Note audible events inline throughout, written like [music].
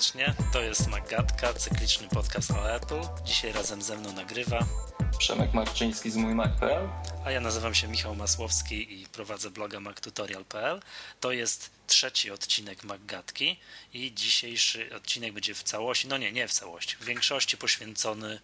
serdecznie. To jest Magatka, cykliczny podcast o Apple. Dzisiaj razem ze mną nagrywa Przemek Marczyński z mójmac.pl A ja nazywam się Michał Masłowski i prowadzę bloga mactutorial.pl. To jest trzeci odcinek Maggatki i dzisiejszy odcinek będzie w całości, no nie, nie w całości, w większości poświęcony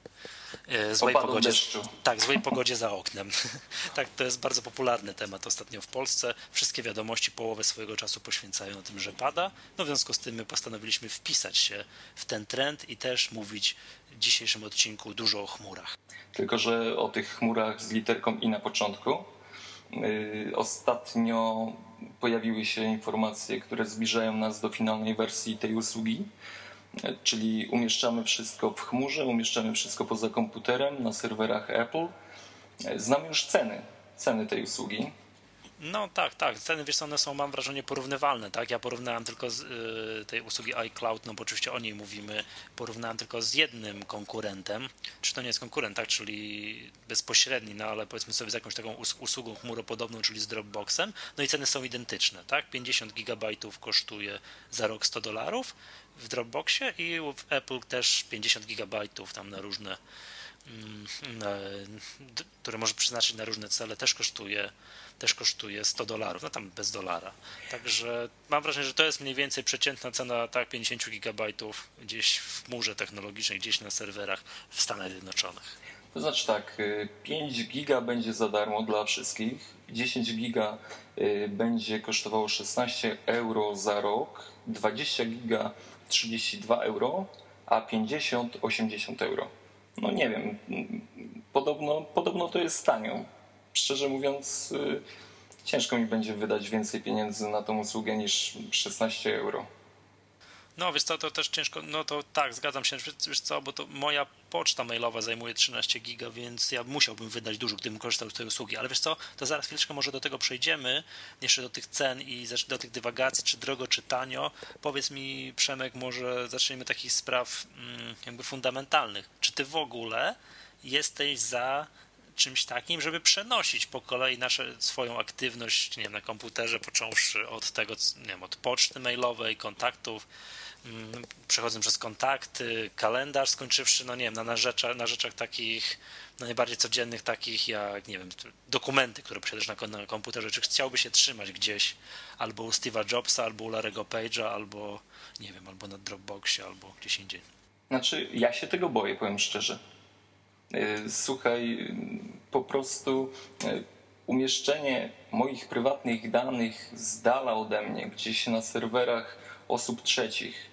e, złej pogodzie. deszczu. Tak, złej pogodzie za oknem. [laughs] tak, to jest bardzo popularny temat ostatnio w Polsce. Wszystkie wiadomości połowę swojego czasu poświęcają tym, że pada. No w związku z tym my postanowiliśmy wpisać się w ten trend i też mówić w dzisiejszym odcinku dużo o chmurach. Tylko, że o tych chmurach z literką i na początku. Yy, Ostatnio pojawiły się informacje, które zbliżają nas do finalnej wersji tej usługi. Yy, Czyli umieszczamy wszystko w chmurze, umieszczamy wszystko poza komputerem na serwerach Apple. Yy, Znamy już ceny, ceny tej usługi. No tak, tak. Ceny, wiesz, one są, mam wrażenie, porównywalne, tak? Ja porównałem tylko z y, tej usługi iCloud, no bo oczywiście o niej mówimy, porównałem tylko z jednym konkurentem. Czy to nie jest konkurent, tak? Czyli bezpośredni, no ale powiedzmy sobie z jakąś taką us- usługą chmuropodobną, czyli z Dropboxem. No i ceny są identyczne, tak? 50 gigabajtów kosztuje za rok 100 dolarów w Dropboxie i w Apple też 50 gigabajtów tam na różne mm, na, d- które może przeznaczyć na różne cele, też kosztuje, też kosztuje 100 dolarów, no tam bez dolara. Także mam wrażenie, że to jest mniej więcej przeciętna cena tak 50 gigabajtów gdzieś w chmurze technologicznej, gdzieś na serwerach w Stanach Zjednoczonych. To znaczy tak, y, 5 giga będzie za darmo dla wszystkich, 10 giga y, będzie kosztowało 16 euro za rok, 20 giga 32 euro, a 50 80 euro. No nie wiem, podobno, podobno to jest tanio. Szczerze mówiąc, y, ciężko mi będzie wydać więcej pieniędzy na tą usługę niż 16 euro. No wiesz co, to też ciężko, no to tak, zgadzam się, wiesz, wiesz co, bo to moja poczta mailowa zajmuje 13 giga, więc ja musiałbym wydać dużo, gdybym korzystał z tej usługi, ale wiesz co, to zaraz chwileczkę może do tego przejdziemy, jeszcze do tych cen i do tych dywagacji, czy drogo, czy tanio. Powiedz mi Przemek, może zacznijmy takich spraw mm, jakby fundamentalnych. Czy ty w ogóle jesteś za czymś takim, żeby przenosić po kolei nasze, swoją aktywność nie wiem, na komputerze, począwszy od tego, nie wiem, od poczty mailowej, kontaktów, przechodząc przez kontakty, kalendarz, skończywszy, no nie wiem, na, na, rzeczach, na rzeczach takich no najbardziej codziennych, takich jak, nie wiem, dokumenty, które posiadasz na, na komputerze, czy chciałby się trzymać gdzieś albo u Steve'a Jobsa, albo u Larry'ego Page'a, albo, nie wiem, albo na Dropboxie, albo gdzieś indziej. Znaczy, ja się tego boję, powiem szczerze. Yy, Słuchaj, po prostu yy, umieszczenie moich prywatnych danych z dala ode mnie, gdzieś na serwerach osób trzecich.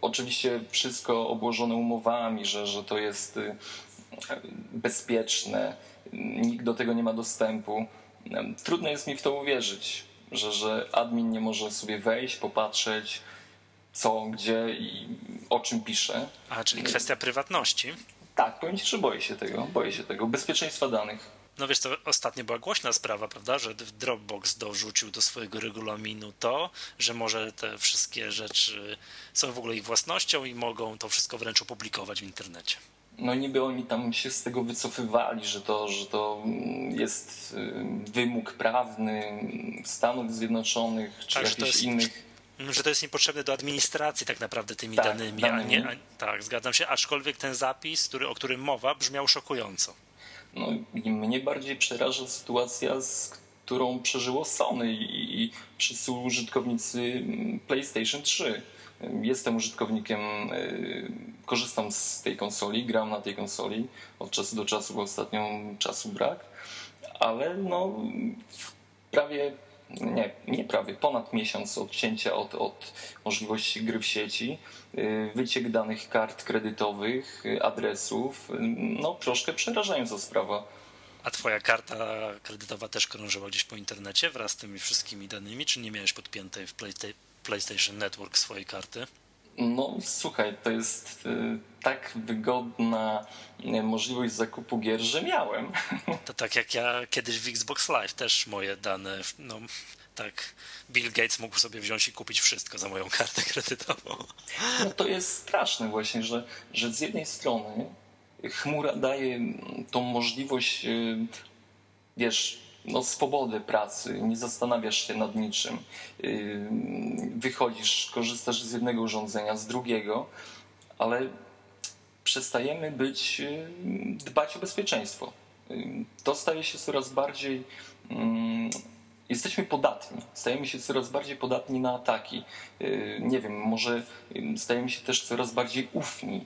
Oczywiście wszystko obłożone umowami, że, że to jest yy, bezpieczne, nikt do tego nie ma dostępu. Trudno jest mi w to uwierzyć, że, że admin nie może sobie wejść, popatrzeć, co, gdzie i o czym pisze. A, czyli kwestia prywatności. Tak, powiem ci, że boję się tego. Boję się tego. Bezpieczeństwa danych. No wiesz, to ostatnio była głośna sprawa, prawda, że Dropbox dorzucił do swojego regulaminu to, że może te wszystkie rzeczy są w ogóle ich własnością i mogą to wszystko wręcz opublikować w internecie. No niby oni tam się z tego wycofywali, że to, że to jest y, wymóg prawny Stanów Zjednoczonych czy Tak, jakichś jest- innych. Że to jest niepotrzebne do administracji tak naprawdę tymi Tak, danymi, danymi. a nie... A, tak, zgadzam się, aczkolwiek ten zapis, który, o którym mowa, brzmiał szokująco. No i mnie bardziej przeraża sytuacja, z którą przeżyło Sony i, wszyscy użytkownicy mm, PlayStation 3. Jestem użytkownikiem, y, korzystam z tej konsoli, gram na tej konsoli od czasu do czasu, bo ostatnio czasu brak, ale no prawie, nie, nie prawie, ponad miesiąc odcięcia od, od możliwości gry w sieci, y, wyciek danych kart kredytowych, y, adresów, y, no troszkę przerażająca sprawa. A twoja karta kredytowa też krążyła gdzieś po internecie wraz z tymi wszystkimi danymi, czy nie miałeś podpiętej w Playsta- PlayStation Network swojej karty? No słuchaj, to jest y, tak wygodna y, możliwość zakupu gier, że miałem. [laughs] To tak jak ja kiedyś w Xbox Live też moje dane, no tak Bill Gates mógł sobie wziąć i kupić wszystko za moją kartę kredytową. No to jest straszne właśnie, że, że z jednej strony chmura daje tą możliwość, y, wiesz, no, swobodę pracy, nie zastanawiasz się nad niczym. Yy, wychodzisz, korzystasz z jednego urządzenia, z drugiego, ale przestajemy być, yy, dbać o bezpieczeństwo. Yy, to staje się coraz bardziej. Jesteśmy podatni, stajemy się coraz bardziej podatni na ataki. Nie wiem, może stajemy się też coraz bardziej ufni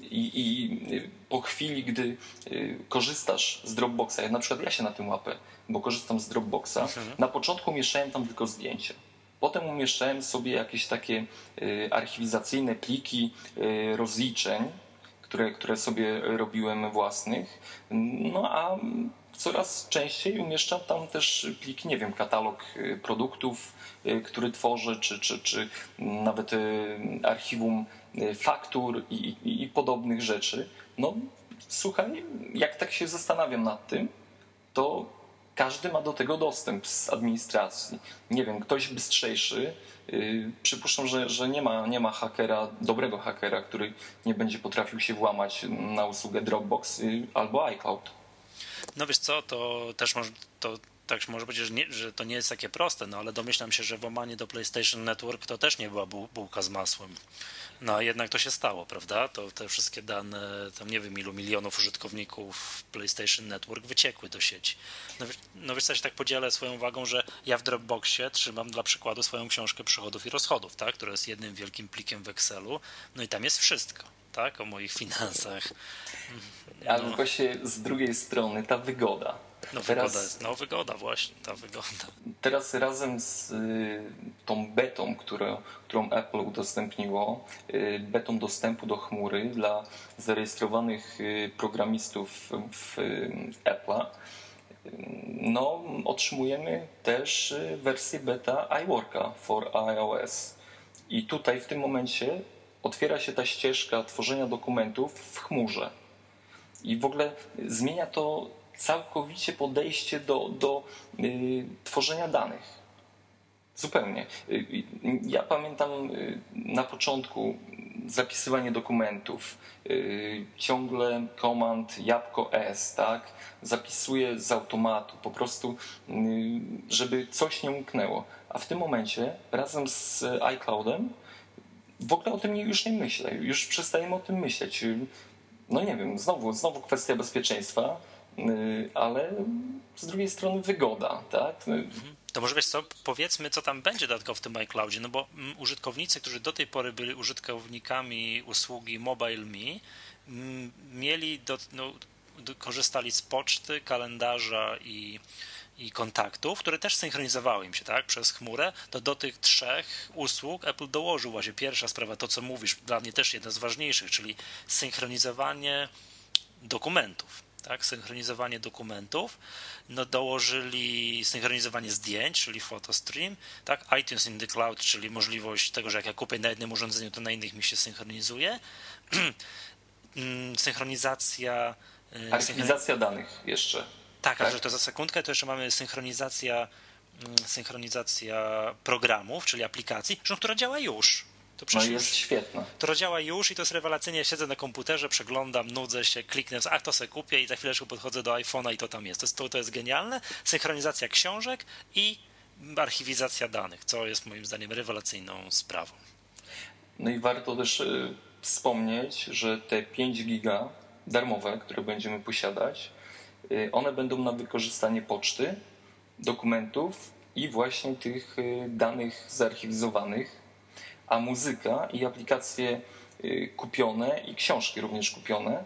i, I, po chwili, gdy y, korzystasz z Dropboxa, ja na przykład ja się na tym łapę, bo korzystam z Dropboxa, mhm. na początku umieszczałem tam tylko zdjęcia. Potem umieszczałem sobie jakieś takie y, archiwizacyjne pliki y, rozliczeń, które, które sobie robiłem własnych. No a coraz częściej umieszczam tam też pliki, nie wiem, katalog produktów, który tworzę, czy, czy, czy nawet archiwum Y, faktur i, i, i podobnych rzeczy. No słuchaj, jak tak się zastanawiam nad tym, to każdy ma do tego dostęp z administracji. Nie wiem, ktoś bystrzejszy, yy, przypuszczam, że, że nie, ma, nie ma hakera, dobrego hakera, który nie będzie potrafił się włamać na usługę Dropbox yy, albo iCloud. No wiesz co, to też może, to tak może być, że, nie, że to nie jest takie proste, no ale domyślam się, że włamanie do PlayStation Network to też nie była bułka z masłem. No jednak to się stało, prawda? To te wszystkie dane, tam nie wiem ilu milionów użytkowników PlayStation Network wyciekły do sieci. No, no wiesz co, ja się tak podzielę swoją uwagą, że ja w Dropboxie trzymam dla przykładu swoją książkę przychodów i rozchodów, tak? która jest jednym wielkim plikiem w Excelu, no i tam jest wszystko tak? O moich finansach. No. [laughs] Ale właśnie z drugiej strony ta wygoda. No teraz, wygoda jest, no wygoda właśnie, ta wygoda. Teraz razem z y, tą betą, którą, którą Apple udostępniło, y, betą dostępu do chmury dla zarejestrowanych y, programistów w y, Apple'a, y, no, otrzymujemy też y, wersję beta iWorka for iOS. I tutaj w tym momencie otwiera się ta ścieżka tworzenia dokumentów w chmurze. I w ogóle zmienia to całkowicie podejście do, do y, tworzenia danych. Zupełnie. Y, ja pamiętam y, na początku zapisywanie dokumentów, y, ciągle komand jabłko S, tak? Zapisuję z automatu, po prostu, y, żeby coś nie umknęło. A w tym momencie razem z iCloudem w ogóle o tym już nie myślę, już przestajemy o tym myśleć. No nie wiem, znowu, znowu kwestia bezpieczeństwa, y, ale z drugiej strony wygoda, tak? Mhm. To może wiesz co, powiedzmy, co tam będzie dodatkowo w tym iCloudzie, no bo użytkownicy, którzy do tej pory byli użytkownikami usługi MobileMe, mieli do, no, korzystali z poczty, kalendarza i i kontaktów, które też synchronizowały im się tak, przez chmurę, to do tych trzech usług Apple dołożył właśnie pierwsza sprawa, to co mówisz, dla mnie też jedna z ważniejszych, czyli synchronizowanie dokumentów. Tak, synchronizowanie dokumentów, no dołożyli synchronizowanie zdjęć, czyli photostream, tak, iTunes in the cloud, czyli możliwość tego, że jak ja kupię na jednym urządzeniu, to na innych mi się synchronizuje. [clears throat] Mm, synchronizacja. Y, Archiwizacja danych jeszcze. Tak, tak? że to za sekundkę to jeszcze mamy synchronizacja, mm, synchronizacja programów, czyli aplikacji, która działa już. To no jest już, świetne. To działa już i to jest rewelacyjnie. Siedzę na komputerze, przeglądam, nudzę się, kliknę, a to sobie kupię i za chwileczkę podchodzę do iPhone'a i to tam jest. To, jest. to, to jest genialne. Synchronizacja książek i archiwizacja danych, co jest moim zdaniem rewelacyjną sprawą. No i warto też y, wspomnieć, że te 5 giga darmowe, które będziemy posiadać, one będą na wykorzystanie poczty, dokumentów i właśnie tych y, danych zarchiwizowanych, a muzyka i aplikacje y, kupione i książki również kupione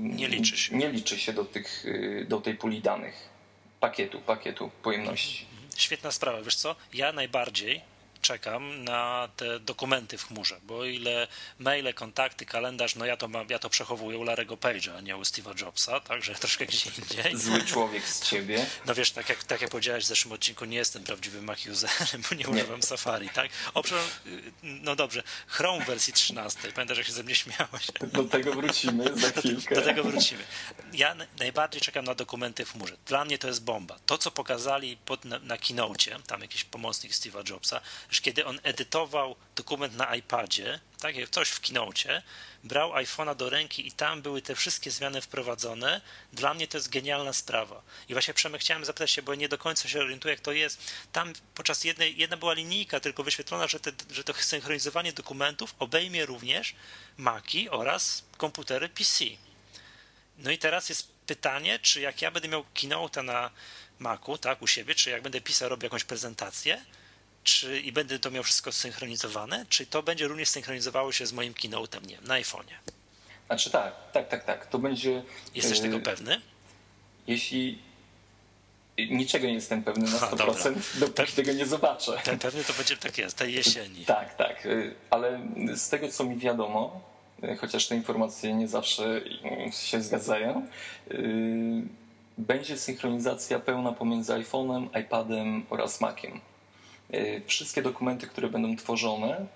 nie liczy się, nie liczy się do, tych, do tej puli danych pakietu, pakietu pojemności. Świetna sprawa, wiesz co? Ja najbardziej czekam na te dokumenty w chmurze, bo ile maile, kontakty, kalendarz, no ja to mam, ja to przechowuję u Larego Page'a, a nie u Steve'a Jobsa, także [laughs] troszkę gdzie indziej. Zły człowiek z ciebie. No wiesz, tak jak, tak jak powiedziałeś w zeszłym odcinku, nie jestem prawdziwym Mac userem, [laughs] bo nie, nie. używam Safari, tak? O, no dobrze, Chrome wersji 13, pamiętasz jak się ze mnie śmiałeś? Do tego wrócimy za [laughs] chwilkę. Do tego wrócimy. ja najbardziej czekam na dokumenty w chmurze. Dla mnie to jest bomba. To, co pokazali pod, na, na keynote, tam jakiś pomocnik Steve'a Jobsa, że kiedy on edytował dokument na iPadzie, tak jak coś w keynote, brał iPhone'a do ręki i tam były te wszystkie zmiany wprowadzone. Dla mnie to jest genialna sprawa. I właśnie Przemek chciałem zapytać się, bo nie do końca się orientuję, jak to jest. Tam podczas jednej, jedna była linijka tylko wyświetlona, że, te, że to synchronizowanie dokumentów obejmie również Maci oraz komputery PC. No i teraz jest pytanie, czy jak ja będę miał keynote na Macu, tak, u siebie, czy jak będę pisał, robił jakąś prezentację, czy i będę to miał wszystko synchronizowane, czy to będzie również synchronizowało się z moim keynote'em, nie na iPhone'ie? Znaczy tak, tak, tak, tak. To będzie. Jesteś yy, tego pewny? Jeśli niczego nie jestem pewny na 100%, A, [laughs] dopóki tego nie zobaczę. Ten pewny to będzie tak jest, tej jesieni. Tak, tak, y, ale z tego co mi wiadomo, chociaż te informacje nie zawsze się zgadzają, y, będzie synchronizacja pełna pomiędzy iPhone'em, iPadem oraz Maciem. Wszystkie dokumenty, które będą tworzone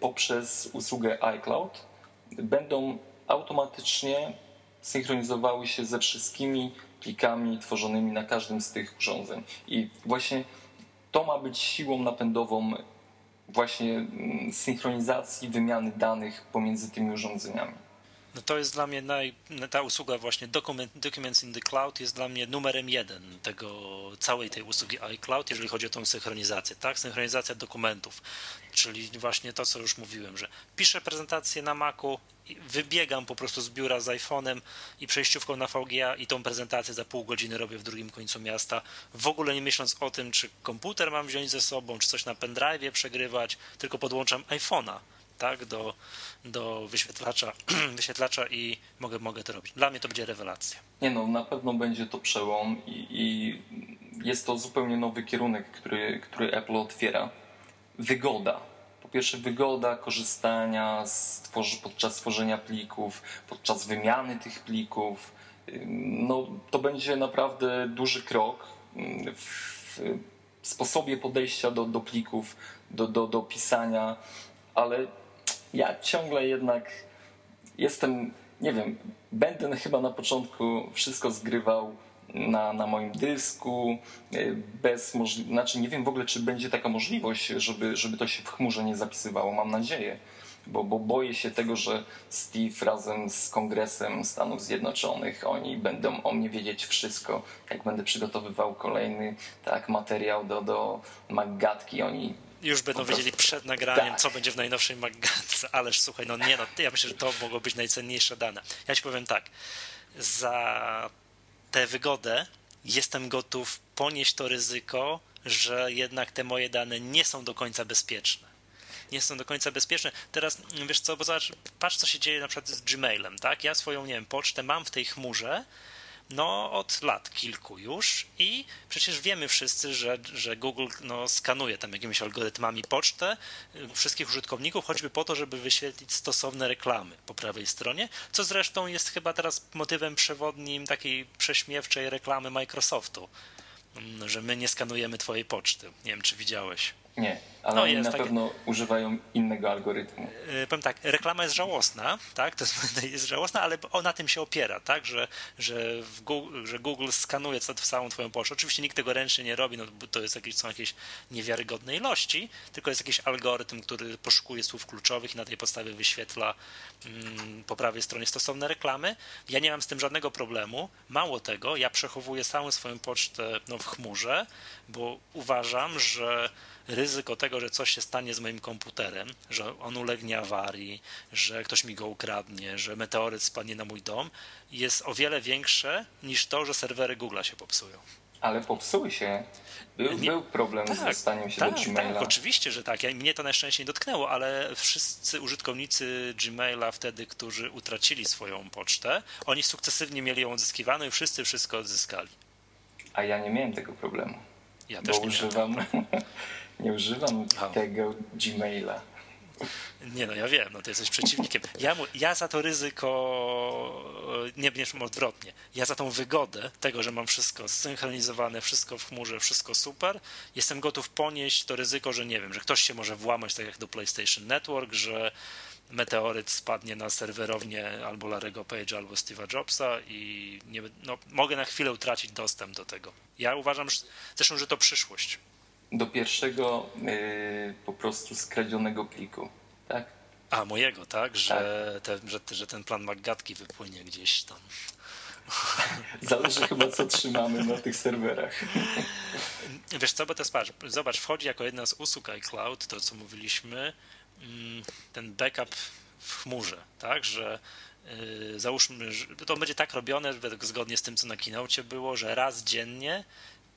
poprzez usługę iCloud, będą automatycznie synchronizowały się ze wszystkimi plikami tworzonymi na każdym z tych urządzeń. I właśnie to ma być siłą napędową właśnie mm, synchronizacji wymiany danych pomiędzy tymi urządzeniami. No to jest dla mnie naj, ta usługa właśnie document, Documents in the Cloud jest dla mnie numerem jeden tego całej tej usługi iCloud, jeżeli chodzi o tą synchronizację, tak? Synchronizacja dokumentów, czyli właśnie to, co już mówiłem, że piszę prezentację na Macu, wybiegam po prostu z biura z iPhone'em i przejściówką na VGA i tą prezentację za pół godziny robię w drugim końcu miasta, w ogóle nie myśląc o tym, czy komputer mam wziąć ze sobą, czy coś na pendrive przegrywać, tylko podłączam iPhone'a tak, do, do wyświetlacza, [clears throat] wyświetlacza i mogę, mogę to robić. Dla mnie to będzie rewelacja. Nie no, na pewno będzie to przełom i, i jest to zupełnie nowy kierunek, który, który Apple otwiera. Wygoda. Po pierwsze wygoda korzystania z, podczas tworzenia plików, podczas wymiany tych plików. No, to będzie naprawdę duży krok w sposobie podejścia do, do plików, do, do, do pisania, ale ja ciągle jednak jestem, nie wiem, będę chyba na początku wszystko zgrywał na, na moim dysku, e, bez możliwości, znaczy nie wiem w ogóle, czy będzie taka możliwość, żeby, żeby to się w chmurze nie zapisywało, mam nadzieję. Bo, bo boję się tego, że Steve razem z Kongresem Stanów Zjednoczonych, oni będą o mnie wiedzieć wszystko. Jak będę przygotowywał kolejny tak, materiał do, do Maggatki, oni już będą wiedzieli przed nagraniem, tak. co będzie w najnowszej Maggatce, [laughs] ależ słuchaj, no nie no, ja myślę, że to mogło być najcenniejsze dane. Ja ci powiem tak, za tę wygodę jestem gotów ponieść to ryzyko, że jednak te moje dane nie są do końca bezpieczne. Nie są do końca bezpieczne. Teraz wiesz co, bo zobacz, patrz co się dzieje na przykład z Gmailem, tak? Ja swoją, nie wiem, pocztę mam w tej chmurze, no, od lat kilku już i przecież wiemy wszyscy, że, że Google no, skanuje tam jakimiś algorytmami pocztę y, wszystkich użytkowników, choćby po to, żeby wyświetlić stosowne reklamy po prawej stronie, co zresztą jest chyba teraz motywem przewodnim takiej prześmiewczej reklamy Microsoftu, mm, że my nie skanujemy twojej poczty. Nie wiem, czy widziałeś. Nie, ale no, oni na pewno używają innego algorytmu. Yy, powiem tak, reklama jest żałosna, tak, [laughs] to jest, jest żałosna, ale ona tym się opiera, tak, że, że, Google, że Google skanuje całą twoją pocztę. Oczywiście nikt tego ręcznie nie robi, no, bo to jest jakieś, są jakieś niewiarygodne ilości, tylko jest jakiś algorytm, który poszukuje słów kluczowych i na tej podstawie wyświetla mm, po prawej stronie stosowne reklamy. Ja nie mam z tym żadnego problemu. Mało tego, ja przechowuję całą swoją pocztę no, w chmurze, bo uważam, że ryzyko tego, że coś się stanie z moim komputerem, że on ulegnie awarii, że ktoś mi go ukradnie, że meteoryt spadnie na mój dom, jest o wiele większe niż to, że serwery Google się popsują. Ale popsuły się. Był, nie, był problem tak, z dostaniem się tak, do Gmaila. Tak, oczywiście, że tak. Ja, mnie to na szczęście nie dotknęło, ale wszyscy użytkownicy Gmaila wtedy, którzy utracili swoją pocztę, oni sukcesywnie mieli ją odzyskiwaną i wszyscy wszystko odzyskali. A ja nie miałem tego problemu. Ja też bo nie używam [laughs] Nie używam tego Gmaila. Nie no, ja wiem, no ty jesteś przeciwnikiem. Ja, ja za to ryzyko, nie, nie odwrotnie, ja za tą wygodę tego, że mam wszystko zsynchronizowane, wszystko w chmurze, wszystko super, jestem gotów ponieść to ryzyko, że nie wiem, że ktoś się może włamać tak jak do PlayStation Network, że meteoryt spadnie na serwerownię albo Larego Page'a, albo Steve'a Jobsa i nie, no, mogę na chwilę utracić dostęp do tego. Ja uważam że, zresztą, że to przyszłość. Do pierwszego yy, po prostu skradzionego pliku, tak? A, mojego, tak? Że, tak. Te, że, że ten plan Maggatki wypłynie gdzieś tam. [laughs] Zależy chyba, co trzymamy na tych serwerach. Wiesz co, bo to jest, zobacz, wchodzi jako jedna z usług iCloud, to co mówiliśmy, mm, ten backup w chmurze, tak, że yy, załóżmy, że to będzie tak robione, zgodnie z tym, co na keynote było, że raz dziennie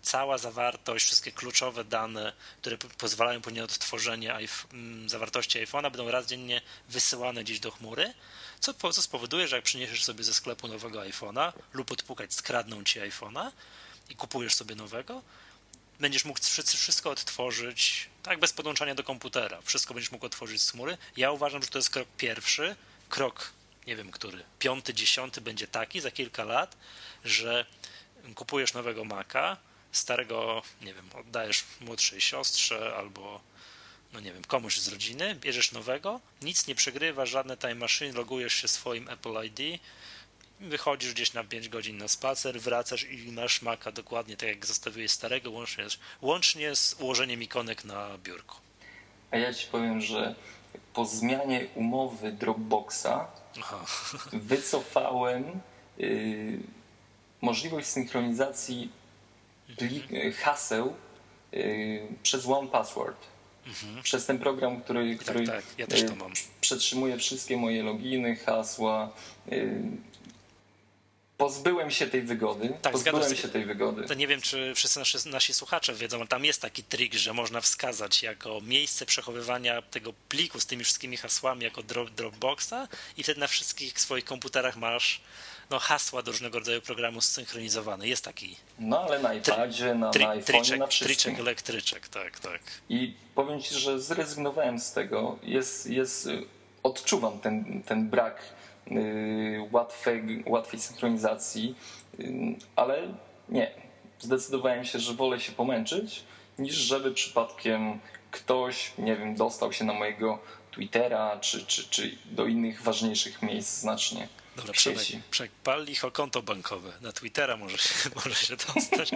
cała zawartość, wszystkie kluczowe dane, które pozwalają później na odtworzenie mm, zawartości iPhone'a będą raz dziennie wysyłane gdzieś do chmury, co, co spowoduje, że jak przyniesiesz sobie ze sklepu nowego iPhone'a lub odpukać, skradną ci iPhone'a i kupujesz sobie nowego, będziesz mógł wszystko odtworzyć, tak bez podłączania do komputera. Wszystko będziesz mógł otworzyć z chmury. Ja uważam, że to jest krok pierwszy. Krok, nie wiem który, piąty, dziesiąty będzie taki za kilka lat, że kupujesz nowego Maca, starego, nie wiem, oddajesz młodszej siostrze albo no nie wiem, komuś z rodziny, bierzesz nowego, nic nie przegrywasz, żadne time machine, logujesz się swoim Apple ID, wychodzisz gdzieś na 5 godzin na spacer, wracasz i masz Maca dokładnie tak jak zostawiłeś starego, łącznie, łącznie z ułożeniem ikonek na biurku. A ja ci powiem, że po zmianie umowy Dropboxa Aha. wycofałem yy, możliwość synchronizacji. Haseł yy, przez One Password. Mhm. Przez ten program, który, tak, który tak, tak. Ja też to mam. przetrzymuje wszystkie moje loginy, hasła, Pozbyłem się tej wygody. Tak, pozbyłem się tej wygody. To nie wiem, czy wszyscy nasi, nasi słuchacze wiedzą, ale tam jest taki trik, że można wskazać jako miejsce przechowywania tego pliku z tymi wszystkimi hasłami jako drop, Dropboxa i wtedy na wszystkich swoich komputerach masz no, hasła do różnego rodzaju programu zsynchronizowane. Jest taki. No ale na iPadzie, na, tri, na iPhone, triczek, na wszystkim. Triczek, elektryczek, tak, tak. I powiem Ci, że zrezygnowałem z tego. Jest, jest, odczuwam ten, ten brak Y, łatwej, łatwej synchronizacji, y, ale nie. Zdecydowałem się, że wolę się pomęczyć, niż żeby przypadkiem ktoś, nie wiem, dostał się na mojego Twittera czy, czy, czy do innych ważniejszych miejsc znacznie. Dobra, Przemek, Przemek, pal ich o konto bankowe. Na Twittera może się, [laughs] może się dostać.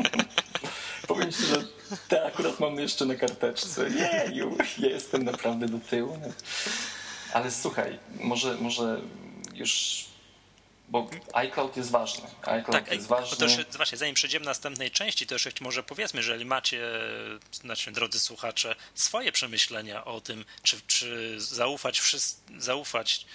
[laughs] Powiem ci, że te akurat mam jeszcze na karteczce. Nie, jestem naprawdę do tyłu. Ale słuchaj, może, może już bo iCloud jest ważny. iCloud tak, jest ważny. To już, właśnie, zanim przejdziemy do następnej części, to jeszcze może powiedzmy, jeżeli macie, znaczy, drodzy słuchacze, swoje przemyślenia o tym, czy, czy zaufać, zaufać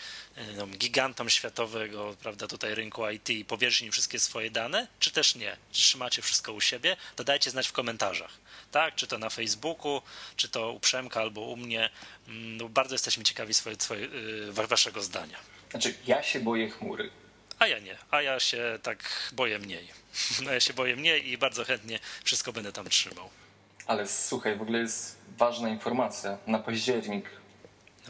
no, gigantom światowego, prawda, tutaj rynku IT i powierzyć im wszystkie swoje dane, czy też nie? Czy trzymacie wszystko u siebie? To dajcie znać w komentarzach. Tak, czy to na Facebooku, czy to u Przemka albo u mnie. Mm, no, bardzo jesteśmy ciekawi swoje, swoje, yy, waszego zdania. Znaczy, ja się boję chmury. A ja nie, a ja się tak boję mniej. [laughs] No ja się boję mniej i bardzo chętnie wszystko będę tam trzymał. Ale słuchaj, w ogóle jest ważna informacja. Na październik.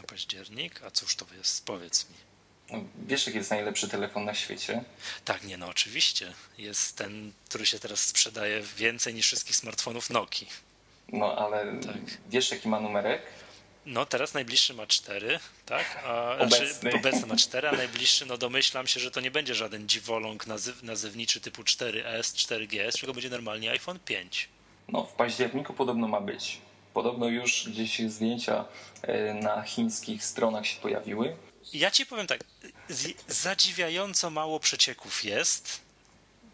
Październik? A cóż to jest? Powiedz mi. No, wiesz, jaki jest najlepszy telefon na świecie? Tak, nie, no oczywiście. Jest ten, który się teraz sprzedaje więcej niż wszystkich smartfonów Nokia. No, ale tak. wiesz, jaki ma numerek? No teraz najbliższy ma 4, tak? A, obecny. Znaczy, obecny ma 4, a najbliższy, no domyślam się, że to nie będzie żaden dziwoląg nazyw, nazywniczy typu 4S, 4GS, tylko będzie normalnie iPhone 5. No w październiku podobno ma być. Podobno już gdzieś zdjęcia e, na chińskich stronach się pojawiły. Ja ci powiem tak, zadziwiająco mało przecieków jest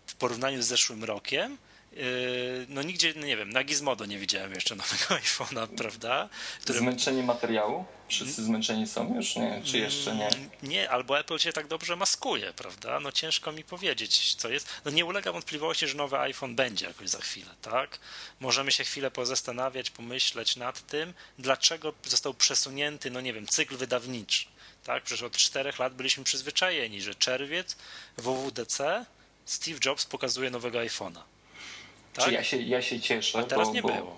w porównaniu z zeszłym rokiem. Yy, no nigdzie, no nie wiem, na Gizmodo nie widziałem jeszcze nowego [laughs] iPhone'a, prawda? Który... Zmęczenie materiału? Wszyscy zmęczeni są już, nie? Czy jeszcze nie? Mm, nie, albo Apple się tak dobrze maskuje, prawda? No ciężko mi powiedzieć, co jest. No nie ulega wątpliwości, że nowy iPhone będzie jakoś za chwilę, tak? Możemy się chwilę pozastanawiać, pomyśleć nad tym, dlaczego został przesunięty, no nie wiem, cykl wydawniczy, tak? Przecież od czterech lat byliśmy przyzwyczajeni, że czerwiec, WWDC, Steve Jobs pokazuje nowego iPhone'a. Tak? Czy ja się, ja się cieszę. A teraz bo, nie było.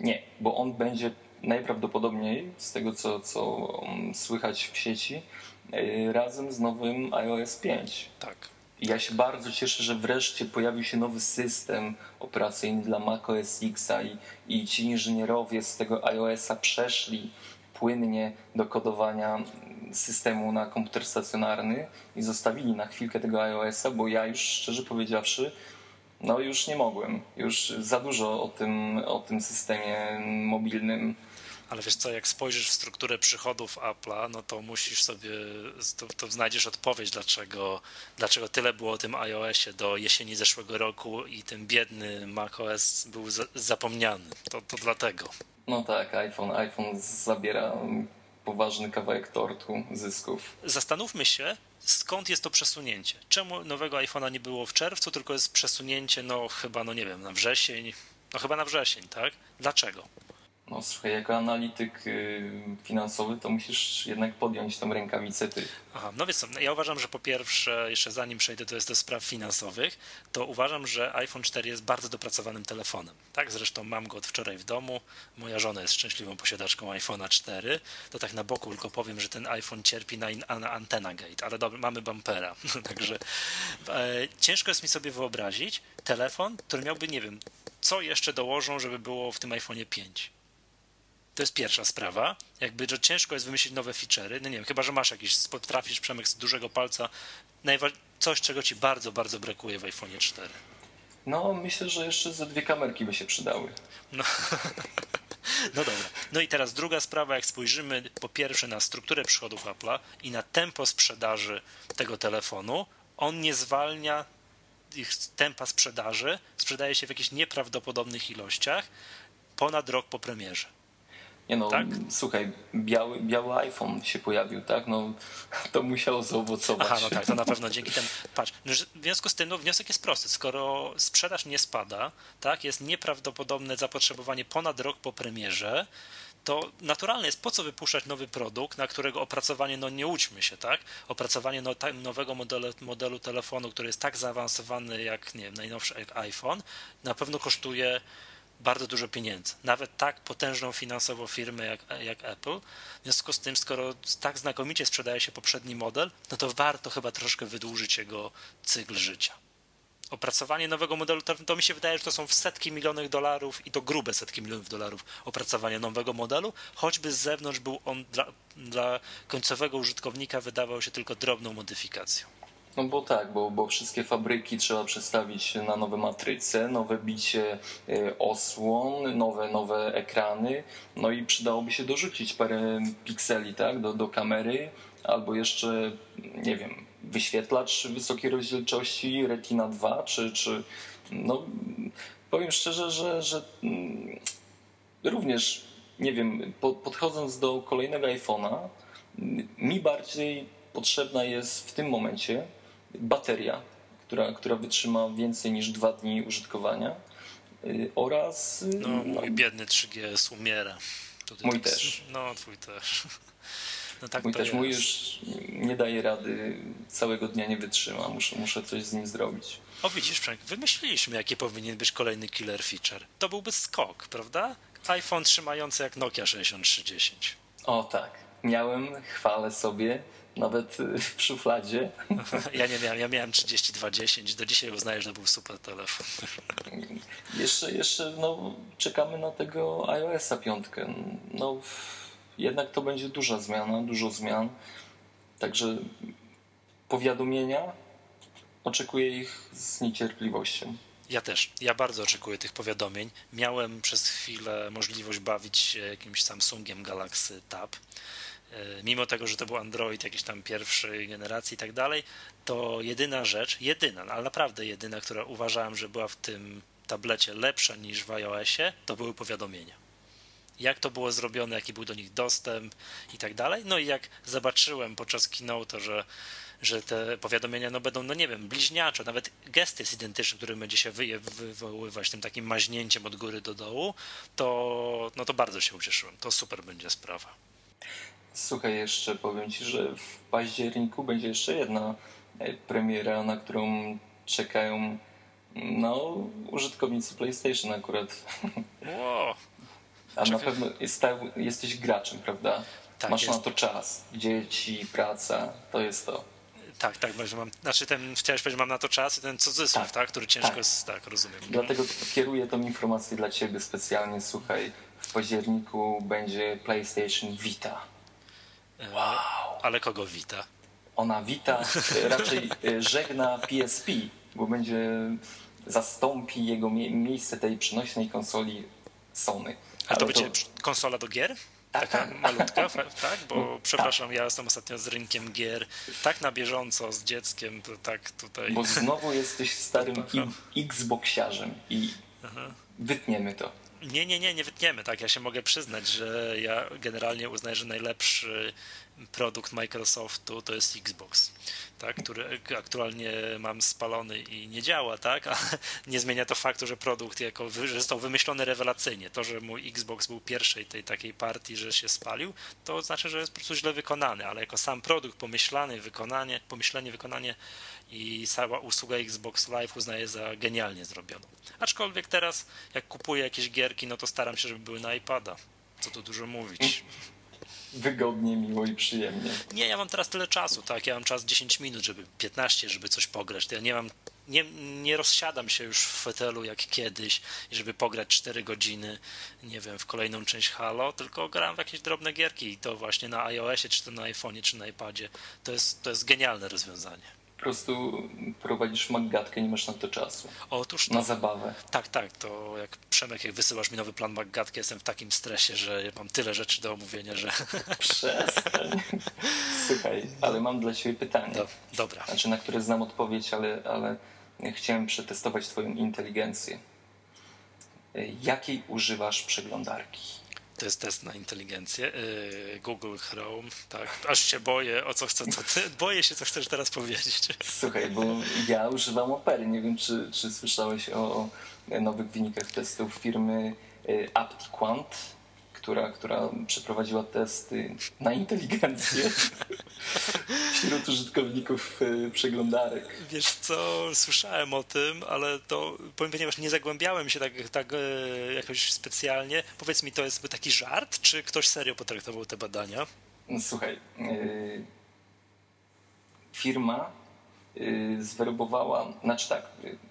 Nie, bo on będzie najprawdopodobniej, z tego co, co słychać w sieci, e, razem z nowym iOS 5. Tak. Ja się bardzo cieszę, że wreszcie pojawił się nowy system operacyjny dla macOS X i, i ci inżynierowie z tego iOS-a przeszli płynnie do kodowania systemu na komputer stacjonarny i zostawili na chwilkę tego iOS-a, bo ja już szczerze powiedziawszy, no już nie mogłem. Już za dużo o tym, o tym systemie mobilnym ale wiesz co, jak spojrzysz w strukturę przychodów Apple'a, no to musisz sobie, to, to, znajdziesz odpowiedź, dlaczego, dlaczego tyle było o tym iOSie do jesieni zeszłego roku i ten biedny macOS był za, zapomniany. To, to dlatego. No tak, iPhone, iPhone zabiera poważny kawałek tortu zysków. Zastanówmy się, skąd jest to przesunięcie. Czemu nowego iPhone'a nie było w czerwcu, tylko jest przesunięcie, no chyba, no nie wiem, na wrzesień, no chyba na wrzesień, tak? Dlaczego? No słuchaj, jako analityk y, finansowy to musisz jednak podjąć tą rękawicę ty. Aha, no wiesz ja uważam, że po pierwsze, jeszcze zanim przejdę do, do spraw finansowych, to uważam, że iPhone 4 jest bardzo dopracowanym telefonem. Tak, zresztą mam go od wczoraj w domu. Moja żona jest szczęśliwą posiadaczką iPhone'a 4. To tak na boku tylko powiem, że ten iPhone cierpi na, na antena gate, ale dobra, mamy bumpera. [laughs] Także e, ciężko jest mi sobie wyobrazić telefon, który miałby, nie wiem, co jeszcze dołożą, żeby było w tym iPhone'ie 5 to jest pierwsza sprawa. Jakby, że ciężko jest wymyślić nowe feature'y. No nie wiem, chyba, że masz jakiś, potrafisz przemysł z dużego palca, coś, czego ci bardzo, bardzo brakuje w iPhone 4. No, myślę, że jeszcze ze dwie kamerki by się przydały. No. [laughs] No dobra. No i teraz druga sprawa, jak spojrzymy po pierwsze na strukturę przychodów Apple'a i na tempo sprzedaży tego telefonu, on nie zwalnia ich tempa sprzedaży, sprzedaje się w jakichś nieprawdopodobnych ilościach ponad rok po premierze. Nie no, tak? słuchaj, biały, biały iPhone się pojawił, tak? No, to musiało zaowocować. Aha, no tak, to na pewno dzięki [laughs] temu. Patrz, no, w związku z tym no, wniosek jest prosty. Skoro sprzedaż nie spada, tak, jest nieprawdopodobne zapotrzebowanie ponad rok po premierze, to naturalne jest, po co wypuszczać nowy produkt, na którego opracowanie, no nie łudźmy się, tak? Opracowanie no, nowego modelu, modelu telefonu, który jest tak zaawansowany jak, nie wiem, najnowszy iPhone, na pewno kosztuje bardzo dużo pieniędzy. Nawet tak potężną finansowo firmę jak, jak Apple. W związku z tym, skoro tak znakomicie sprzedaje się poprzedni model, no to warto chyba troszkę wydłużyć jego cykl życia. Opracowanie nowego modelu, to mi się wydaje, że to są setki milionów dolarów i to grube setki milionów dolarów opracowanie nowego modelu, choćby z zewnątrz był on dla, dla końcowego użytkownika wydawał się tylko drobną modyfikacją. No bo tak, bo, bo wszystkie fabryki trzeba przestawić na nowe matryce, nowe bicie e, osłon, nowe, nowe ekrany, no i przydałoby się dorzucić parę pikseli tak, do, do kamery, albo jeszcze, nie wiem, wyświetlacz wysokiej rozdzielczości Retina 2, czy, czy no powiem szczerze, że, że mm, również, nie wiem, podchodząc do kolejnego iPhone'a, mi bardziej potrzebna jest w tym momencie bateria, która, która wytrzyma więcej niż dwa dni użytkowania y, oraz... Y, no, mój no, biedny 3GS umiera. Tutaj mój tak, też. No, twój też. [laughs] No tak mój też, jest. mój już nie daje rady, całego dnia nie wytrzyma, muszę, muszę coś z nim zrobić. O widzisz, Frank, wymyśliliśmy, jaki powinien być kolejny killer feature. To byłby skok, prawda? iPhone trzymający jak Nokia 6310. O tak, miałem, chwalę sobie, nawet y, w szufladzie. [laughs] Ja nie miałem, ja miałem 3210, do dzisiaj uznaję, że to był super telefon. [laughs] Jeszcze, jeszcze no, czekamy na tego iOS-a piątkę. No, jednak to będzie duża zmiana, dużo zmian. Także powiadomienia oczekuję ich z niecierpliwością. Ja też. Ja bardzo oczekuję tych powiadomień. Miałem przez chwilę możliwość bawić się jakimś Samsungiem Galaxy Tab mimo tego, że to był Android jakiejś tam pierwszej generacji i tak dalej, to jedyna rzecz, jedyna, ale naprawdę jedyna, która uważałem, że była w tym tablecie lepsza niż w iOSie, to były powiadomienia. Jak to było zrobione, jaki był do nich dostęp i tak dalej. No i jak zobaczyłem podczas keynote, że, że te powiadomienia no będą, no nie wiem, bliźniacze, nawet gest jest identyczny, który będzie się wywoływać tym takim maźnięciem od góry do dołu, to, no to bardzo się ucieszyłem. To super będzie sprawa. Słuchaj, jeszcze powiem Ci, że w październiku będzie jeszcze jedna e, premiera, na którą czekają no, użytkownicy PlayStation akurat. Wow. [laughs] A na pewno jest, jesteś graczem, prawda? Tak, Masz jest. na to czas. Dzieci, praca, to jest to. Tak, tak, że mam, znaczy ten, chciałeś powiedzieć, mam na to czas i ten cudzysłów, tak, tak który ciężko tak. jest, tak, rozumiem. Dlatego kieruję tą informację dla Ciebie specjalnie, słuchaj, w październiku będzie PlayStation Vita. Wow. Ale kogo wita? Ona wita, raczej żegna PSP, bo będzie zastąpi jego mie miejsce tej przenośnej konsoli Sony. A to będzie to... konsola do gier? Taka malutka, tak? Bo przepraszam, tak. ja jestem ostatnio z rynkiem gier tak na bieżąco z dzieckiem, to tak tutaj. Bo znowu jesteś starym Xboxiarzem i Aha. wytniemy to. Nie, nie, nie, nie wytniemy, tak. Ja się mogę przyznać, że ja generalnie uznaję, że najlepszy produkt Microsoftu to jest Xbox, tak, który aktualnie mam spalony i nie działa, tak, ale [laughs] nie zmienia to faktu, że produkt jako, że został wymyślony rewelacyjnie. To, że mój Xbox był pierwszej tej takiej partii, że się spalił, to znaczy, że jest po prostu źle wykonany, ale jako sam produkt pomyślany, wykonanie, pomyślenie, wykonanie i cała usługa Xbox Live uznaję za genialnie zrobioną. Aczkolwiek teraz, jak kupuję jakieś gierki, no to staram się, żeby były na iPada. Co tu dużo mówić wygodnie, miło i przyjemnie. Nie, ja mam teraz tyle czasu, tak? Ja mam czas 10 minut, żeby 15, żeby coś pograć. To ja nie mam. Nie, nie rozsiadam się już w fotelu jak kiedyś, żeby pograć 4 godziny, nie wiem, w kolejną część Halo, tylko gram w jakieś drobne gierki i to właśnie na iOSie, czy to na iPhone'ie, czy na iPadzie. To jest, to jest genialne rozwiązanie prostu prowadzisz magatkę, nie masz na to czasu. Otóż to, Na zabawę. Tak, tak. To jak Przemek, jak wysyłasz mi nowy plan magatki, jestem w takim stresie, że mam tyle rzeczy do omówienia, że... [laughs] Przestań. Słuchaj, ale mam dla ciebie pytanie. Do, dobra. Znaczy, na które znam odpowiedź, ale, ale chciałem przetestować twoją inteligencję. Jakiej używasz przeglądarki? To jest test na inteligencję. Y, Google Chrome, tak. Aż się boję, o co chcę, co ty, [laughs] boję się, co chcesz teraz powiedzieć. Słuchaj, bo ja używam Opery. Nie wiem, czy, czy słyszałeś o nowych wynikach testów firmy y, AptiQuant która, która przeprowadziła testy na inteligencję [laughs] wśród użytkowników e, przeglądarek. Wiesz co, słyszałem o tym, ale to powiem, ponieważ nie zagłębiałem się tak, tak e, jakoś specjalnie. Powiedz mi, to jest taki żart, czy ktoś serio potraktował te badania? Słuchaj, e, firma zwerbowała, znaczy tak,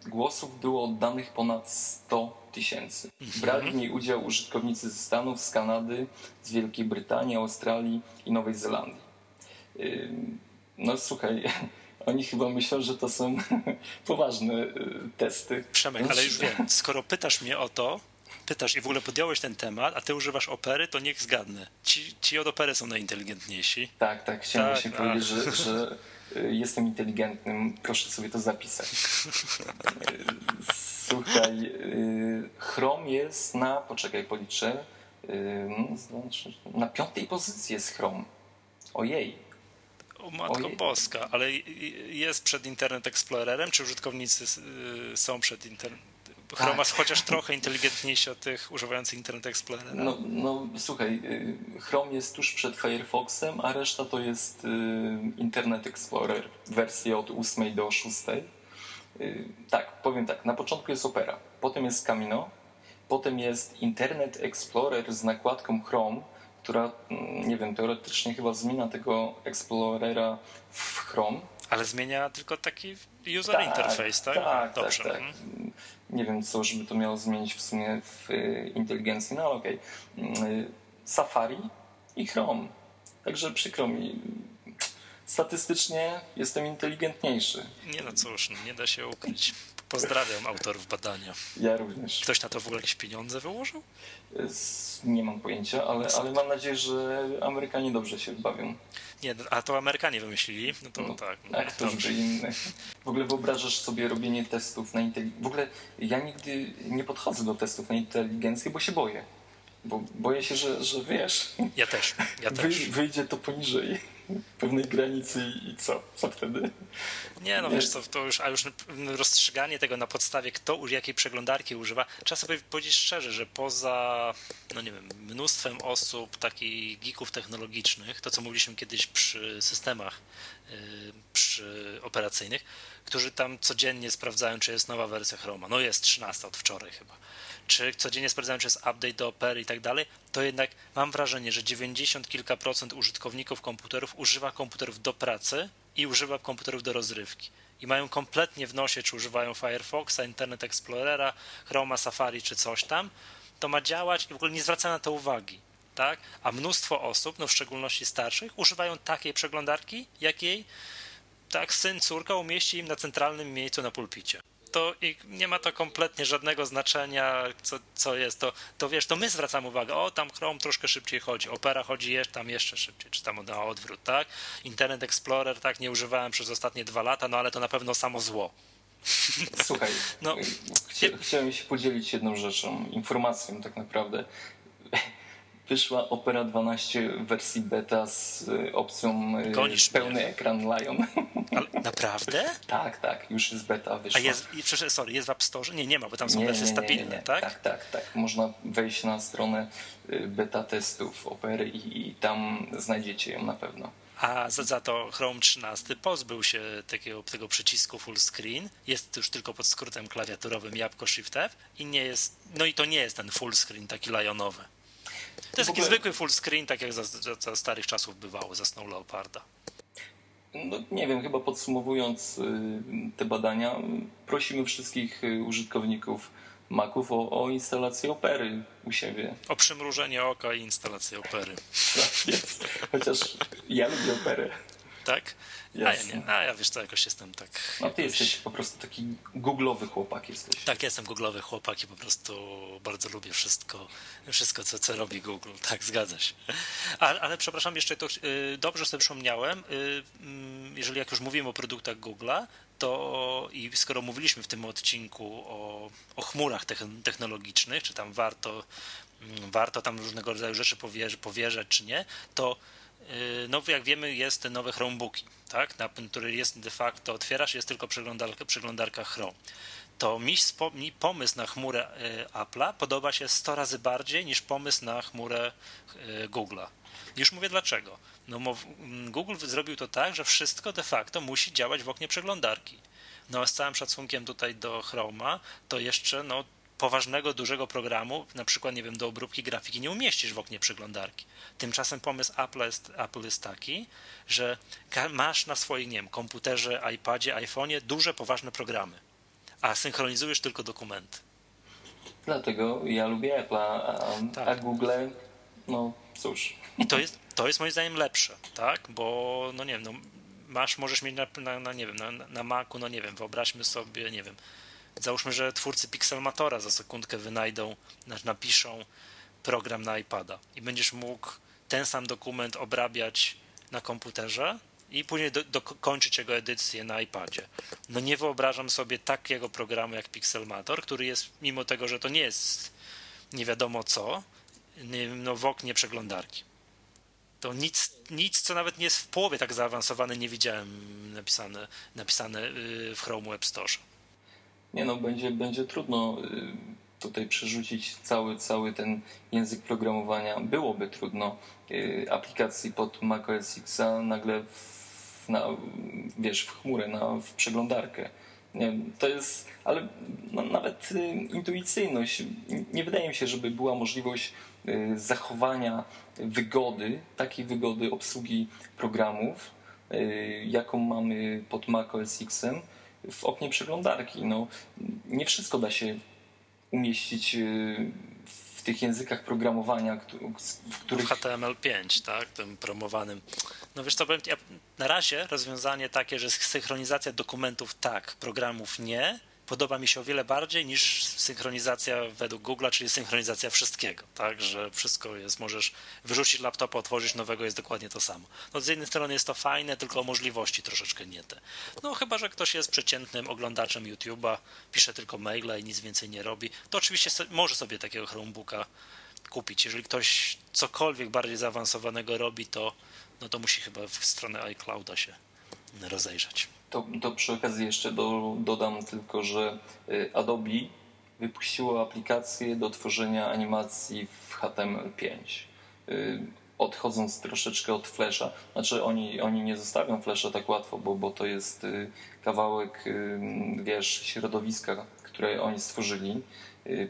głosów było oddanych ponad 100 tysięcy. Brali w niej udział użytkownicy ze Stanów, z Kanady, z Wielkiej Brytanii, Australii i Nowej Zelandii. No słuchaj, [laughs] oni chyba myślą, że to są [laughs] poważne y, testy. Przemek, ale już wiem, skoro pytasz mnie o to, pytasz i w ogóle podjąłeś ten temat, a ty używasz opery, to niech zgadnę. Ci, ci od opery są najinteligentniejsi. Tak, tak, chciałem tak, właśnie a... powiedzieć, że, że y, [laughs] jestem inteligentnym, proszę sobie to zapisać. Słuchaj, y, Chrome jest na, poczekaj, policzę, y, na piątej pozycji jest Chrome. Ojej. O matko boska, ale jest przed Internet Explorerem, czy użytkownicy y, są przed Internet Chrome tak. chociaż trochę inteligentniejszy od tych używających Internet Explorera. No, no słuchaj, Chrome jest tuż przed Firefoxem, a reszta to jest Internet Explorer, wersja od 8 do 6. Y, tak, powiem tak. Na początku jest Opera, potem jest Camino, potem jest Internet Explorer z nakładką Chrome, która, mm, nie wiem, teoretycznie chyba zmienia tego Explorera w Chrome. Ale zmienia tylko taki user tak, interface, tak? Tak, tak Dobrze. tak, tak. Nie wiem, co żeby to miało zmienić w sumie w y, inteligencji, no ale okej. Okay. Safari i Chrome. Także przykro mi, statystycznie jestem inteligentniejszy. Nie no cóż, no nie da się ukryć. Pozdrawiam autorów badania. Ja również. Ktoś na to w ogóle jakieś pieniądze wyłożył? Nie mam pojęcia, ale, ale mam nadzieję, że Amerykanie dobrze się bawią. Nie, a to Amerykanie wymyślili? No to no, tak. No, a ktoś by inny. W ogóle wyobrażasz sobie robienie testów na inteligencję. W ogóle ja nigdy nie podchodzę do testów na inteligencję, bo się boję. Bo boję się, że, że wiesz. Ja też. Ja też. wyjdzie to poniżej pewnej granicy i co? Co wtedy? Nie, no wiesz co, to już, a już rozstrzyganie tego na podstawie kto jakiej przeglądarki używa, trzeba sobie powiedzieć szczerze, że poza, no nie wiem, mnóstwem osób, takich geeków technologicznych, to co mówiliśmy kiedyś przy systemach yy, przy operacyjnych, którzy tam codziennie sprawdzają, czy jest nowa wersja Chroma. No jest 13 od wczoraj chyba czy codziennie sprawdzają, czy jest update do Opery i tak dalej, to jednak mam wrażenie, że 90 kilka procent użytkowników komputerów używa komputerów do pracy i używa komputerów do rozrywki. I mają kompletnie w nosie, czy używają Firefoxa, Internet Explorera, Chroma, Safari czy coś tam, to ma działać i w ogóle nie zwraca na to uwagi. tak? A mnóstwo osób, no w szczególności starszych, używają takiej przeglądarki, jakiej tak syn, córka umieści im na centralnym miejscu na pulpicie to nie ma to kompletnie żadnego znaczenia, co, co jest. To, to wiesz, to my zwracamy uwagę, o tam Chrome troszkę szybciej chodzi, Opera chodzi jeszcze, tam jeszcze szybciej, czy tam na odwrót, tak? Internet Explorer, tak, nie używałem przez ostatnie dwa lata, no ale to na pewno samo zło. Słuchaj, no, chcia, chciałem się podzielić jedną rzeczą, informacją tak naprawdę wyszła Opera 12 w wersji beta z y, opcją y, Gonisz pełny mnie. ekran Lion. [laughs] Ale naprawdę? tak, tak, już jest beta wyszła. A jest, sorry, jest w App Store? Nie, nie ma, bo tam są nie, wersje nie, nie, stabilne, tak? Tak, tak, tak. Można wejść na stronę y, beta testów Opery i, i tam znajdziecie ją na pewno. A za, za, to Chrome 13 pozbył się takiego, tego przycisku full screen. Jest już tylko pod skrótem klawiaturowym jabłko Shift F i nie jest, no i to nie jest ten full screen taki lionowy. To jest taki zwykły full screen, tak jak za, za, za starych czasów bywało za Snow Leoparda. No, nie wiem, chyba podsumowując y, te badania, prosimy wszystkich y, użytkowników Maców o, o instalację opery u siebie. O przymrużenie oka i instalację opery. Tak jest. Chociaż ja lubię operę. Tak? A ja nie, a ja wiesz co, jakoś jestem tak... No ty jakoś... jesteś po prostu taki googlowy chłopak jesteś. Tak, jestem googlowy chłopak i po prostu bardzo lubię wszystko, wszystko co, co robi Google, [laughs] tak, zgadza się. Ale, ale przepraszam, jeszcze to y, dobrze sobie przypomniałem, y, mm, jeżeli jak już mówimy o produktach Google'a, to i skoro mówiliśmy w tym odcinku o, o chmurach technologicznych, czy tam warto, mm, warto tam różnego rodzaju rzeczy powierzać, powierzać czy nie, to no, jak wiemy, jest nowe Chromebooki, tak, na, który jest de facto, otwierasz, jest tylko przeglądarka, przeglądarka Chrome. To mi, mi pomysł na chmurę y, Apple'a podoba się 100 razy bardziej niż pomysł na chmurę y, Google'a. Już mówię dlaczego. No, mm, Google zrobił to tak, że wszystko de facto musi działać w oknie przeglądarki. No, z całym szacunkiem tutaj do Chroma, to jeszcze no, poważnego, dużego programu, na przykład, nie wiem, do obróbki grafiki nie umieścisz w oknie przeglądarki. Tymczasem pomysł Apple jest, Apple jest taki, że masz na swoim, nie wiem, komputerze, iPadzie, iPhone'ie duże, poważne programy, a synchronizujesz tylko dokumenty. Dlatego ja lubię Apple, a, tak. a Google, no cóż. I to jest, to jest moim zdaniem lepsze, tak? Bo, no nie wiem, no, masz, możesz mieć na, na, na nie wiem, na, na Macu, no nie wiem, wyobraźmy sobie, nie wiem, załóżmy, że twórcy Pixelmatora za sekundkę wynajdą, napiszą program na iPada i będziesz mógł ten sam dokument obrabiać na komputerze i później dokończyć do, jego edycję na iPadzie. No nie wyobrażam sobie takiego programu jak Pixelmator, który jest, mimo tego, że to nie jest nie wiadomo co, no w oknie przeglądarki. To nic, nic, co nawet nie jest w połowie tak zaawansowane, nie widziałem napisane, napisane y, w Chrome Web Store. Nie no, będzie, będzie trudno y, tutaj przerzucić cały, cały ten język programowania. Byłoby trudno y, aplikacji pod macOS X nagle w, na, wiesz, w chmurę, na, w przeglądarkę. Nie, to jest, ale no, nawet intuicyjność. Nie wydaje mi się, żeby była możliwość Y, zachowania wygody, takiej wygody obsługi programów, y, jaką mamy pod Mac OS X w oknie przeglądarki. No, nie wszystko da się umieścić y, w tych językach programowania, w których... HTML5, tak, tym promowanym. No wiesz co, powiem, ja, na razie rozwiązanie takie, że synchronizacja dokumentów tak, programów nie, podoba mi się o wiele bardziej niż synchronizacja według Google'a, czyli synchronizacja wszystkiego, tak, że wszystko jest, możesz wyrzucić laptopa, otworzyć nowego, jest dokładnie to samo. No z jednej strony jest to fajne, tylko możliwości troszeczkę nie te. No chyba, że ktoś jest przeciętnym oglądaczem YouTube'a, pisze tylko maile i nic więcej nie robi, to oczywiście może sobie takiego Chromebooka kupić. Jeżeli ktoś cokolwiek bardziej zaawansowanego robi, to, no to musi chyba w stronę iClouda się rozejrzeć. To, to przy okazji jeszcze do, dodam tylko, że y, Adobe wypuściło aplikację do tworzenia animacji w HTML5. Y, odchodząc troszeczkę od Flasha, znaczy oni, oni nie zostawią Flasha tak łatwo, bo, bo to jest y, kawałek, wiesz, środowiska, które oni stworzyli,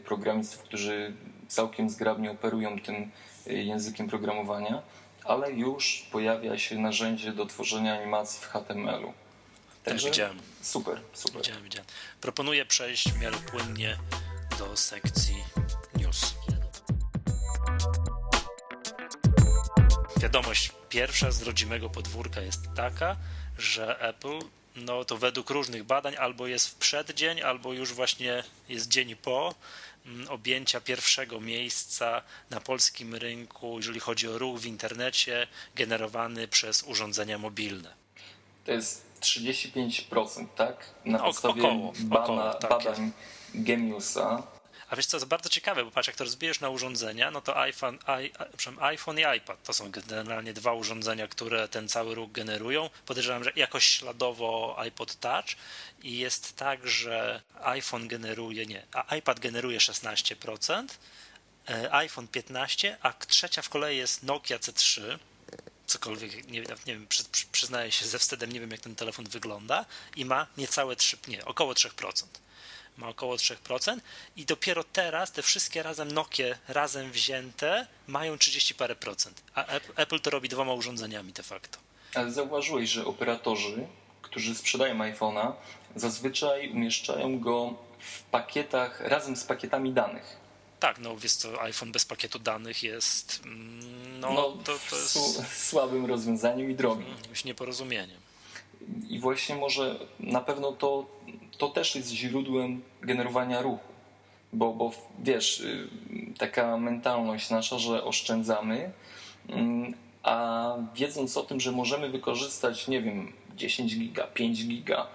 programistów, którzy całkiem zgrabnie operują tym językiem programowania, ale już pojawia się narzędzie do tworzenia animacji w HTML-u. Także tak, widziałem. Super, super. Widziałem, widziałem. Proponuję przejść w miarę płynnie do sekcji news. wiadomość pierwsza z rodzimego podwórka jest taka, że Apple no to według różnych badań albo jest w przeddzień, albo już właśnie jest dzień po mm, objęcia pierwszego miejsca na polskim rynku, jeżeli chodzi o ruch w internecie generowany przez urządzenia mobilne. To jest 35%, tak? Na No, podstawie około, bana, około, tak badań Geniusa. A wiesz co, to bardzo ciekawe, bo patrz, jak to rozbijesz na urządzenia, no to iPhone, i, iPhone i iPad to są generalnie dwa urządzenia, które ten cały ruch generują. Podejrzewam, że jakoś śladowo iPod Touch i jest tak, że iPhone generuje, nie, a iPad generuje 16%, e, iPhone 15%, a trzecia w kolei jest Nokia C3, cokolwiek, nie, nie wiem, przy, przy, przyznaję się ze wstydem, nie wiem jak ten telefon wygląda i ma niecałe 3, nie, około 3% ma około 3% i dopiero teraz te wszystkie razem Nokie razem wzięte mają 30 parę procent, a Apple to robi dwoma urządzeniami de facto. Ale zauważyłeś, że operatorzy, którzy sprzedają iPhone'a, zazwyczaj umieszczają go w pakietach razem z pakietami danych. Tak, no wiesz co, iPhone bez pakietu danych jest mm, no, No, to, to jest słabym rozwiązaniem i drogim. jakimś nieporozumieniem. I właśnie może na pewno to, to też jest źródłem generowania ruchu. Bo, bo wiesz, y, taka mentalność nasza, że oszczędzamy, mm, a wiedząc o tym, że możemy wykorzystać, nie wiem, 10 giga, 5 giga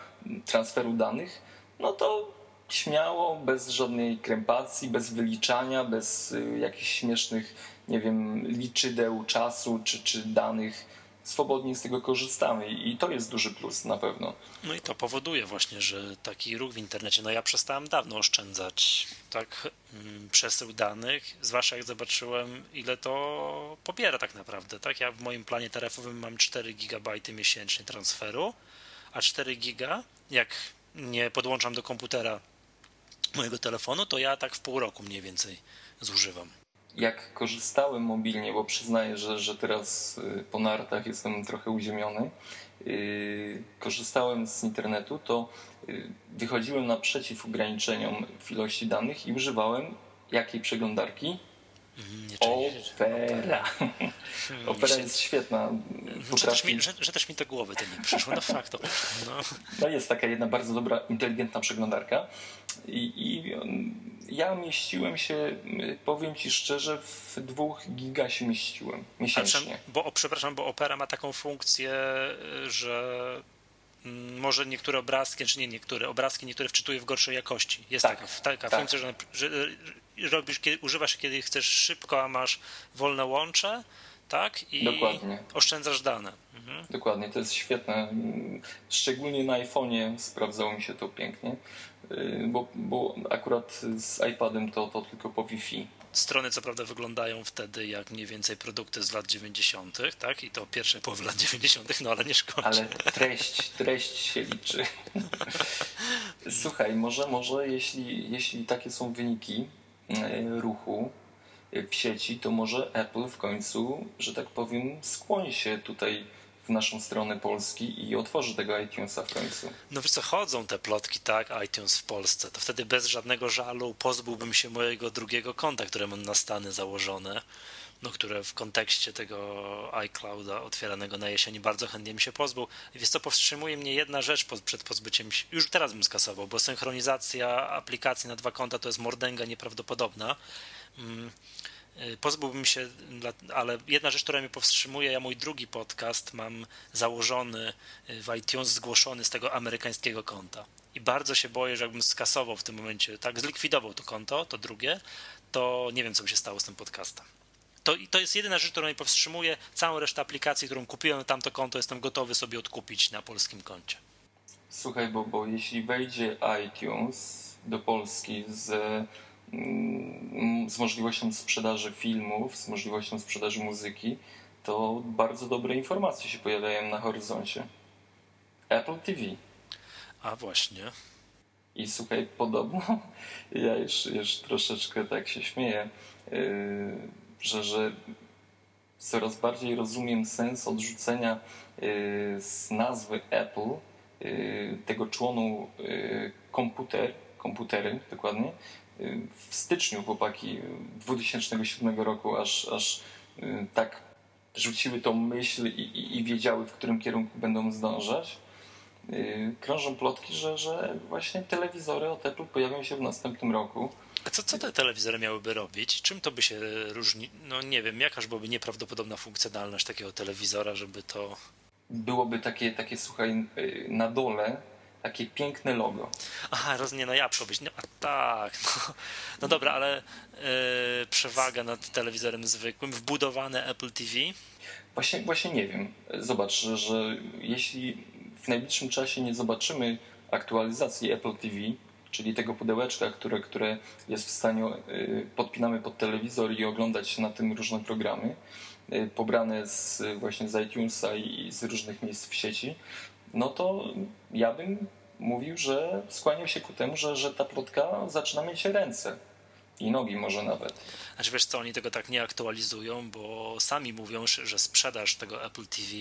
transferu danych, no to śmiało, bez żadnej krępacji, bez wyliczania, bez y, jakichś śmiesznych, nie wiem, liczydeł czasu czy, czy danych, swobodnie z tego korzystamy i to jest duży plus na pewno. No i to powoduje właśnie, że taki ruch w internecie, no ja przestałem dawno oszczędzać tak mm, przesył danych, zwłaszcza jak zobaczyłem ile to pobiera tak naprawdę, tak? Ja w moim planie taryfowym mam 4 GB miesięcznie transferu, a 4 GB jak nie podłączam do komputera mojego telefonu, to ja tak w pół roku mniej więcej zużywam jak korzystałem mobilnie, bo przyznaję, że, że teraz y, po nartach jestem trochę uziemiony, yy, korzystałem z internetu, to yy, wychodziłem naprzeciw ograniczeniom w ilości danych i używałem jakiej przeglądarki? Opera. [laughs] Opera jest świetna. Że, też mi, że, że, też mi do głowy to nie przyszło, no fakt. No. no jest taka jedna bardzo dobra, inteligentna przeglądarka i, i ja mieściłem się, powiem ci szczerze, w dwóch giga się mieściłem miesięcznie. Bo, przepraszam, bo Opera ma taką funkcję, że mm, może niektóre obrazki, czy nie niektóre, obrazki niektóre wczytuje w gorszej jakości. Jest tak, taka, taka tak. funkcja, że, że, robisz, kiedy, używasz kiedy chcesz szybko, a masz wolne łącze, tak? I Dokładnie. oszczędzasz dane. Mhm. Dokładnie, to jest świetne. Szczególnie na iPhone'ie sprawdzało mi się to pięknie. Y, bo, bo akurat z iPadem to, to tylko po Wi-Fi. Strony co prawda wyglądają wtedy jak mniej więcej produkty z lat 90., tak? I to pierwsze połowy lat 90., no ale nie szkodzi. Ale treść, treść się liczy. [laughs] Słuchaj, może, może jeśli, jeśli takie są wyniki ruchu w sieci, to może Apple w końcu, że tak powiem, skłoni się tutaj w naszą stronę Polski i otworzy tego iTunesa w końcu. No wiesz co, chodzą te plotki, tak, iTunes w Polsce, to wtedy bez żadnego żalu pozbyłbym się mojego drugiego konta, które mam na Stany założone, no które w kontekście tego iClouda otwieranego na jesieni bardzo chętnie mi się pozbył. Wiesz co, powstrzymuje mnie jedna rzecz przed pozbyciem się, już teraz bym skasował, bo synchronizacja aplikacji na dwa konta to jest mordęga nieprawdopodobna. Mm Y, pozbyłbym się, ale jedna rzecz, która mnie powstrzymuje, ja mój drugi podcast mam założony y, w iTunes, zgłoszony z tego amerykańskiego konta. I bardzo się boję, że jakbym skasował w tym momencie, tak, zlikwidował to konto, to drugie, to nie wiem, co by się stało z tym podcastem. To, to jest jedyna rzecz, która mnie powstrzymuje. Całą resztę aplikacji, którą kupiłem na tamto konto, jestem gotowy sobie odkupić na polskim koncie. Słuchaj, bo, bo jeśli wejdzie iTunes do Polski z Mm, z możliwością sprzedaży filmów, z możliwością sprzedaży muzyki, to bardzo dobre informacje się pojawiają na horyzoncie. Apple TV. A właśnie. I słuchaj, podobno, [laughs] ja już, już troszeczkę tak się śmieję, yy, że, że coraz bardziej rozumiem sens odrzucenia yy, z nazwy Apple yy, tego członu komputer, komputery dokładnie, w styczniu chłopaki 2007 roku aż, aż y, tak rzuciły tą myśl i, i, i wiedziały, w którym kierunku będą zdążać. Krążą plotki, że, że właśnie telewizory od Apple pojawią się w następnym roku. A co, co te telewizory miałyby robić? Czym to by się różni? No nie wiem, jakaż byłaby nieprawdopodobna funkcjonalność takiego telewizora, żeby to... Byłoby takie, takie słuchaj, na dole takie piękne logo. Aha, roz, nie, no jabłko być. No, a tak, no, no dobra, ale yy, przewaga nad telewizorem zwykłym, wbudowane Apple TV? Właśnie, właśnie nie wiem. Zobacz, że, że jeśli w najbliższym czasie nie zobaczymy aktualizacji Apple TV, czyli tego pudełeczka, które, które jest w stanie, y, podpinamy pod telewizor i oglądać na tym różne programy, y, pobrane z, właśnie z iTunesa i z różnych miejsc w sieci, no to ja bym mówił, że skłaniał się ku temu, że, że ta plotka zaczyna mieć ręce i nogi może nawet. Znaczy wiesz co, oni tego tak nie aktualizują, bo sami mówią, że sprzedaż tego Apple TV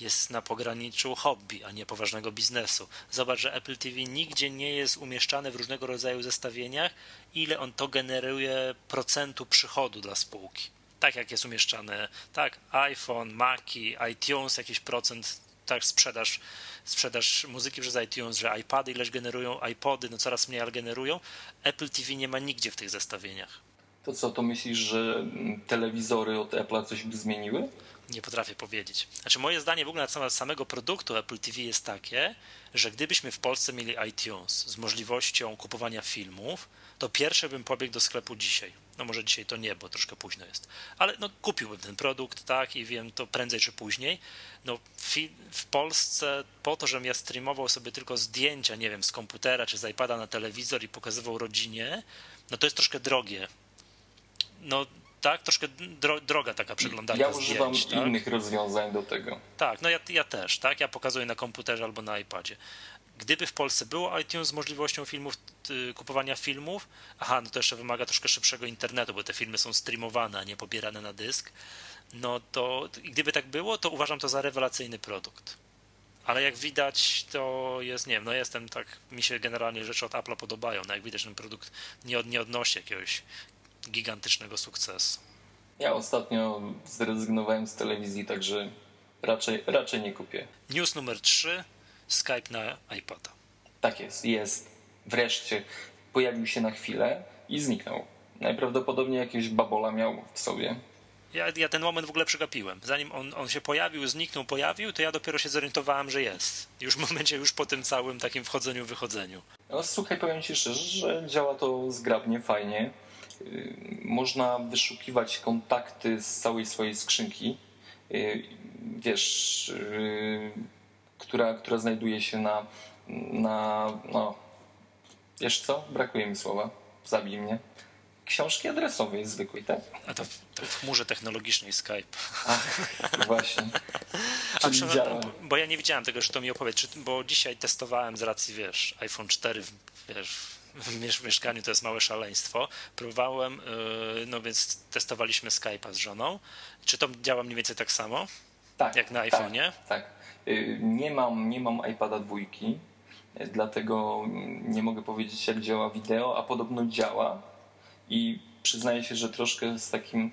jest na pograniczu hobby, a nie poważnego biznesu. Zobacz, że Apple TV nigdzie nie jest umieszczane w różnego rodzaju zestawieniach, ile on to generuje procentu przychodu dla spółki. Tak jak jest umieszczane, tak, iPhone, Maci, iTunes, jakiś procent, tak, sprzedaż sprzedaż muzyki przez iTunes, że iPady ileś generują, iPody no coraz mniej, ale generują. Apple TV nie ma nigdzie w tych zestawieniach. To co, to myślisz, że telewizory od Apple'a coś by zmieniły? Nie potrafię powiedzieć. Znaczy moje zdanie w ogóle na temat samego produktu Apple TV jest takie, że gdybyśmy w Polsce mieli iTunes z możliwością kupowania filmów, to pierwsze bym pobiegł do sklepu dzisiaj. No może dzisiaj to nie, bo troszkę późno jest. Ale no kupiłbym ten produkt, tak, i wiem to prędzej czy później. No w Polsce po to, żebym ja streamował sobie tylko zdjęcia, nie wiem, z komputera czy z iPada na telewizor i pokazywał rodzinie, no to jest troszkę drogie. No tak, troszkę dro, droga taka przeglądarka Ja używam zdjęć, tak? innych rozwiązań do tego. Tak, no ja, ja też, tak, ja pokazuję na komputerze albo na iPadzie. Gdyby w Polsce było iTunes z możliwością filmów, kupowania filmów, aha, no to jeszcze wymaga troszkę szybszego internetu, bo te filmy są streamowane, a nie pobierane na dysk, no to gdyby tak było, to uważam to za rewelacyjny produkt. Ale jak widać, to jest, nie wiem, no jestem tak, mi się generalnie rzeczy od Apple'a podobają, no jak widać ten produkt nie, od, nie odnosi jakiegoś gigantycznego sukcesu. Ja ostatnio zrezygnowałem z telewizji, także raczej, raczej nie kupię. News numer 3. Skype na iPada. Tak jest, jest. Wreszcie pojawił się na chwilę i zniknął. Najprawdopodobniej jakiegoś babola miał w sobie. Ja, ja ten moment w ogóle przegapiłem. Zanim on, on się pojawił, zniknął, pojawił, to ja dopiero się zorientowałem, że jest. Już w momencie, już po tym całym takim wchodzeniu, wychodzeniu. No słuchaj, powiem Ci szczerze, że działa to zgrabnie, fajnie. Yy, można wyszukiwać kontakty z całej swojej skrzynki. Yy, wiesz, yy, która, która znajduje się na, na no, wiesz co, brakuje mi słowa, zabij mnie. Książki adresowej zwykłej, tak? A to w, to w chmurze technologicznej Skype. Ach, właśnie. A czy, działa. Bo ja nie widziałem tego, że to mi opowiedz, bo dzisiaj testowałem z racji, wiesz, iPhone 4, wiesz, w mieszkaniu to jest małe szaleństwo. Próbowałem, y, no więc testowaliśmy Skype'a z żoną. Czy to działa mniej więcej tak samo? Tak. Jak na tak, iPhone'ie? Tak. Y, nie mam, nie mam iPada dwójki, dlatego nie mogę powiedzieć, jak działa wideo, a podobno działa. I przyznaję się, że troszkę z takim.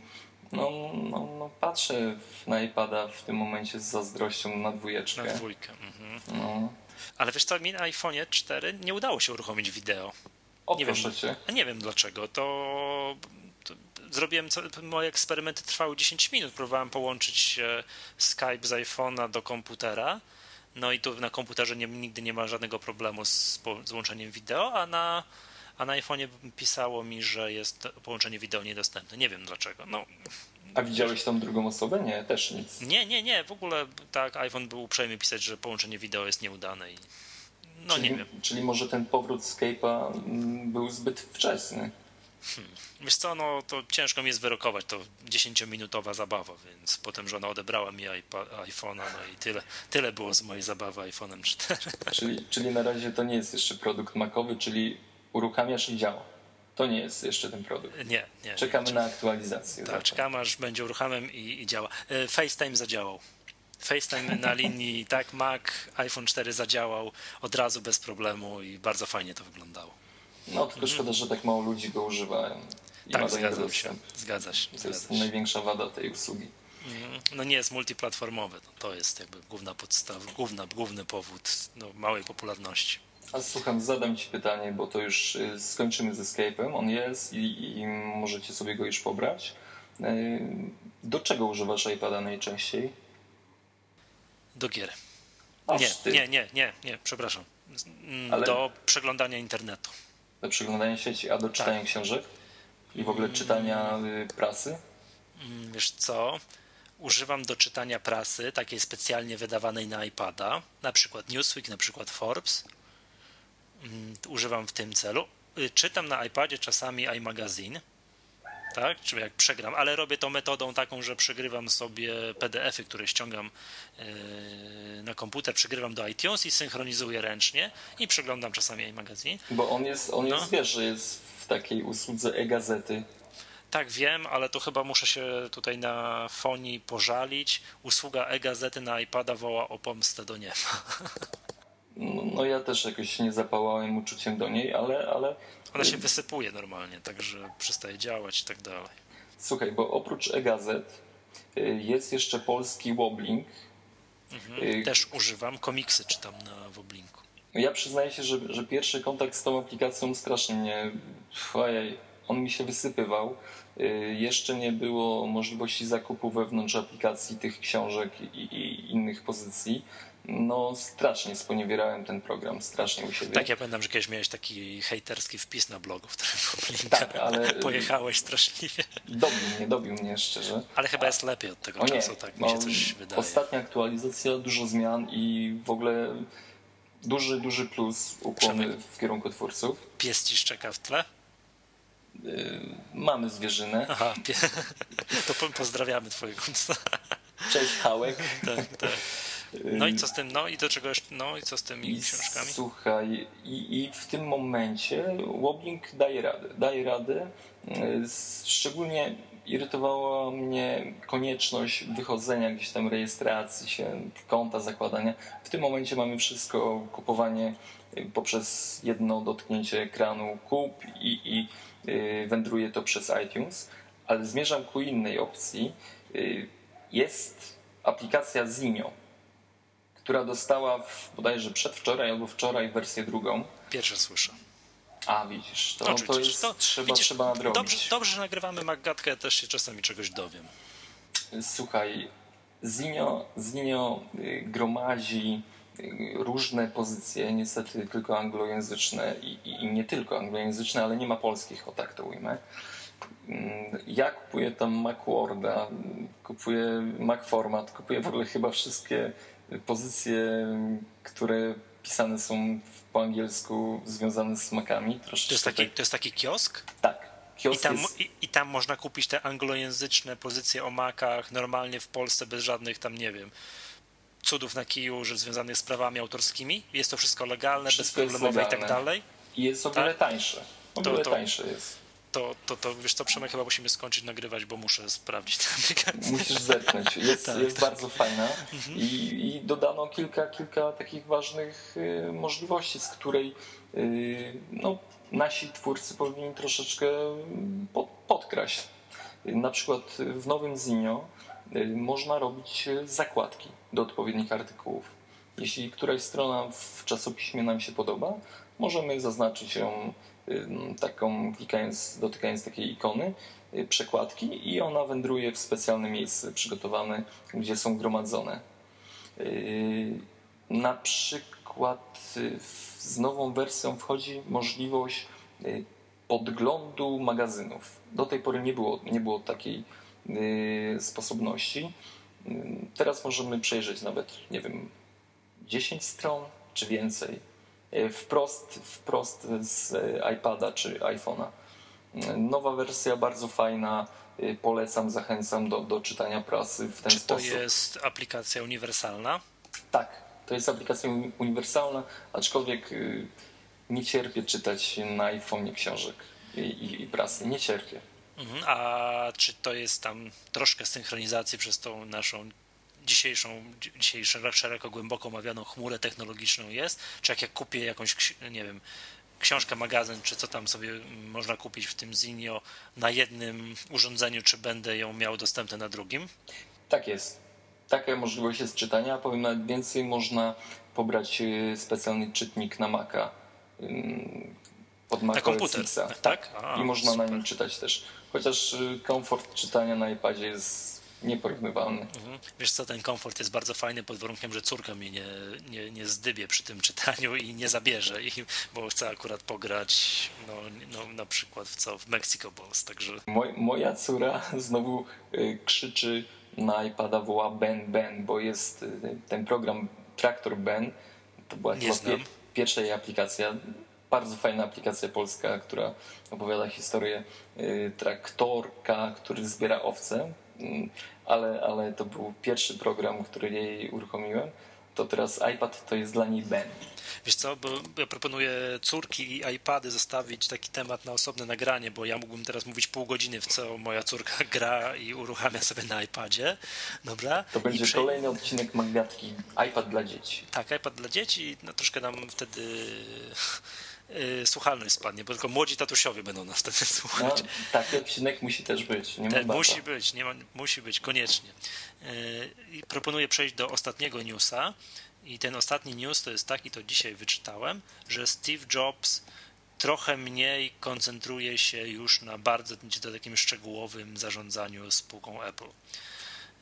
No, no, no patrzę na iPada w tym momencie z zazdrością na dwójeczkę. Na dwójkę. Mhm. No. Ale wiesz co, mi na iPhone'ie 4 nie udało się uruchomić wideo. O, nie wiem, cię. Nie wiem dlaczego. To, to zrobiłem, moje eksperymenty trwały 10 minut. Próbowałem połączyć Skype z iPhone'a do komputera. No i tu na komputerze nie, nigdy nie ma żadnego problemu z złączeniem wideo, a na, a na iPhone'ie pisało mi, że jest połączenie wideo niedostępne. Nie wiem dlaczego. No, a widziałeś tam drugą osobę? Nie, też nic. Nie, nie, nie. W ogóle tak, iPhone był uprzejmy pisać, że połączenie wideo jest nieudane. I... No czyli, nie wiem. Czyli może ten powrót Skype'a mm, był zbyt wczesny. Hmm. Wiesz co, no to ciężko mi jest wyrokować, to 10-minutowa zabawa, więc potem żona odebrała mi iPhone'a, no i tyle, tyle było z mojej zabawy iPhone'em 4. [laughs] Czyli, czyli na razie to nie jest jeszcze produkt makowy, czyli uruchamiasz i działa. To nie jest jeszcze ten produkt. Nie, nie. Czekamy nie. na aktualizację. Tak, czekamy aż będzie uruchamiam i, i działa. E, FaceTime zadziałał. FaceTime na linii, tak, Mac, iPhone 4 zadziałał od razu bez problemu i bardzo fajnie to wyglądało. No, tylko mhm. szkoda, że tak mało ludzi go używa. I tak, zgadza się. Zgadza się. To jest największa wada tej usługi. No nie jest multiplatformowy. No to jest jakby główna podstawa, główna, główny powód no, małej popularności. A słucham, zadam Ci pytanie, bo to już y, skończymy z Escape'em. On jest i, i możecie sobie go już pobrać. Y, do czego używasz iPada najczęściej? Do gier. Nie, nie, nie, nie, nie, przepraszam. Mm, Ale- Do przeglądania internetu. Do przeglądania sieci, a do czytania książek? I w ogóle czytania y, prasy? Mm, Wiesz co? Używam do czytania prasy, takiej specjalnie wydawanej na iPada, na przykład Newsweek, na przykład Forbes. Mm, Używam w tym celu. Y, Czytam na iPadzie czasami iMagazine, tak? Czy jak przegram, ale robię to metodą taką, że przegrywam sobie PDF-y, które ściągam yy, na komputer, przegrywam do iTunes i synchronizuję ręcznie i przeglądam czasami iMagazine. Bo on jest, on jest No. wiesz, że jest w takiej usłudze e-gazety. Tak, wiem, ale to chyba muszę się tutaj na fonii pożalić. Usługa e-gazety na iPada woła o pomstę do nieba. [laughs] No, no ja też jakoś nie zapałałem uczuciem do niej, ale, ale Ona się wysypuje normalnie, także przestaje działać i tak dalej. słuchaj, bo oprócz e-gazet y, jest jeszcze polski Woblink. Y, Też używam, komiksy czytam na Woblinku. Ja przyznaję się, że, że pierwszy kontakt z tą aplikacją strasznie mnie. Ojej, on mi się wysypywał. Y, Jeszcze nie było możliwości zakupu wewnątrz aplikacji tych książek i, i innych pozycji. No, strasznie sponiewierałem ten program, strasznie u siebie. Tak, ja pamiętam, że kiedyś miałeś taki hejterski wpis na blogu, w którym [laughs] Tak, ale- pojechałeś straszliwie. Dobił mnie, dobił mnie szczerze. Ale chyba jest lepiej od tego O nie, czasu, tak mi się coś wydaje. ostatnia aktualizacja, dużo zmian i w ogóle duży, duży plus ukłony Przemek. w kierunku twórców. Pies ci szczeka w tle? Y, Mamy zwierzynę. Aha, pie... [laughs] to po- pozdrawiamy twojego psa. Cześć, Hałek. tak, tak. No i co z tym, no i do czego jeszcze, no i co z tymi I książkami? Słuchaj, i, i w tym momencie Woblink daje radę. Daje radę. Y, Szczególnie irytowała mnie konieczność wychodzenia gdzieś tam rejestracji się, konta zakładania. W tym momencie mamy wszystko, kupowanie y, poprzez jedno dotknięcie ekranu kup i, i y, wędruje to przez iTunes, ale zmierzam ku innej opcji. Jest aplikacja Zinio która dostała w, bodajże przedwczoraj albo wczoraj wersję drugą. Pierwsze słyszę. A widzisz, to, No, to jest, to- trzeba, widzisz, trzeba nadrobić. Dobrze, dobrze, że nagrywamy Maggatkę, ja też się czasami czegoś dowiem. Słuchaj, Zinio, Zinio y, gromadzi y, różne pozycje, niestety tylko anglojęzyczne i, i, i nie tylko anglojęzyczne, ale nie ma polskich, o tak to ujmę. Mm, Ja kupuję tam Macworda, kupuję Macformat, kupuję w ogóle chyba wszystkie pozycje, które pisane są po angielsku związane z Macami. Troszeczkę To jest taki, tak- to jest taki kiosk? tak. I Kiosk tam, jest, i, I tam można kupić te anglojęzyczne pozycje o makach normalnie w Polsce bez żadnych tam, nie wiem, cudów na kiju, że związanych z prawami autorskimi. Jest to wszystko legalne, Wszystko bezproblemowe i tak dalej. i jest o wiele tańsze. O To- wiele to- tańsze jest. To, to, to wiesz co, Przemek, chyba musimy skończyć nagrywać, bo muszę sprawdzić tę aplikację. Musisz zerknąć. Jest, Tak, jest tak. bardzo fajna I, i dodano kilka, kilka takich ważnych y, możliwości, z której y, no, nasi twórcy powinni troszeczkę pod, podkraść. Na przykład w nowym Zinio y, można robić zakładki do odpowiednich artykułów. Jeśli któraś strona w czasopiśmie nam się podoba, możemy zaznaczyć ją taką, klikając, dotykając takiej ikony, y, przekładki i ona wędruje w specjalne miejsce przygotowane, gdzie są gromadzone. Yy, Na przykład y, z nową wersją wchodzi możliwość y, podglądu magazynów. Do tej pory nie było, nie było takiej y, sposobności. Y, Teraz możemy przejrzeć nawet, nie wiem, 10 stron czy więcej. Y, Wprost, wprost z y, iPada czy iPhone'a. Nowa wersja, bardzo fajna. Y, Polecam, zachęcam do, do czytania prasy w ten Czy to sposób. jest aplikacja uniwersalna? Tak, to jest aplikacja uni- uniwersalna, aczkolwiek nie cierpię czytać na iPhone'ie książek i, i, i prasy. Nie cierpię. Mhm. A czy to jest tam troszkę synchronizacji przez tą naszą dzisiejszą, dzi- dzisiejszą szeroko głęboko omawianą chmurę technologiczną jest? Czy jak ja kupię jakąś, nie wiem, książkę, magazyn, czy co tam sobie mm, można kupić w tym Zinio na jednym urządzeniu, czy będę ją miał dostępne na drugim? Tak jest. Taka możliwość jest czytania. Powiem nawet więcej, można pobrać y, specjalny czytnik na Maca pod Mac na komputer, tak? A, I można super. na nim czytać też. Chociaż y, komfort czytania na iPadzie jest nieporównywalny. Mhm. Wiesz co, ten komfort jest bardzo fajny pod warunkiem, że córka mnie nie, nie, nie zdybie przy tym czytaniu i nie zabierze, i, bo chce akurat pograć no, no, na przykład w co? W Mexico Balls, także... Moj, moja córa znowu y, krzyczy na iPada woła Ben Ben, bo jest y, ten program Traktor Ben. To była chyba pie, pierwsza jej aplikacja. Bardzo fajna aplikacja polska, która opowiada historię y, traktorka, który zbiera owce. Y, ale, ale to był pierwszy program, który jej uruchomiłem to teraz iPad to jest dla niej Ben. Wiesz co, bo ja proponuję córki i iPady zostawić taki temat na osobne nagranie, bo ja mógłbym teraz mówić pół godziny, w co moja córka [laughs] gra i uruchamia sobie na iPadzie. Dobra? To będzie kolejny odcinek Magwiatki. iPad dla dzieci. Tak, iPad dla dzieci. No, troszkę nam wtedy słuchalność spadnie, bo tylko młodzi tatusiowie będą nas wtedy [laughs] słuchać. No, taki odcinek musi też być. Nie ma musi być, nie ma, musi być, koniecznie. Yy, proponuję przejść do ostatniego newsa. I ten ostatni news to jest taki, to dzisiaj wyczytałem, że Steve Jobs trochę mniej koncentruje się już na bardzo takim szczegółowym zarządzaniu spółką Apple.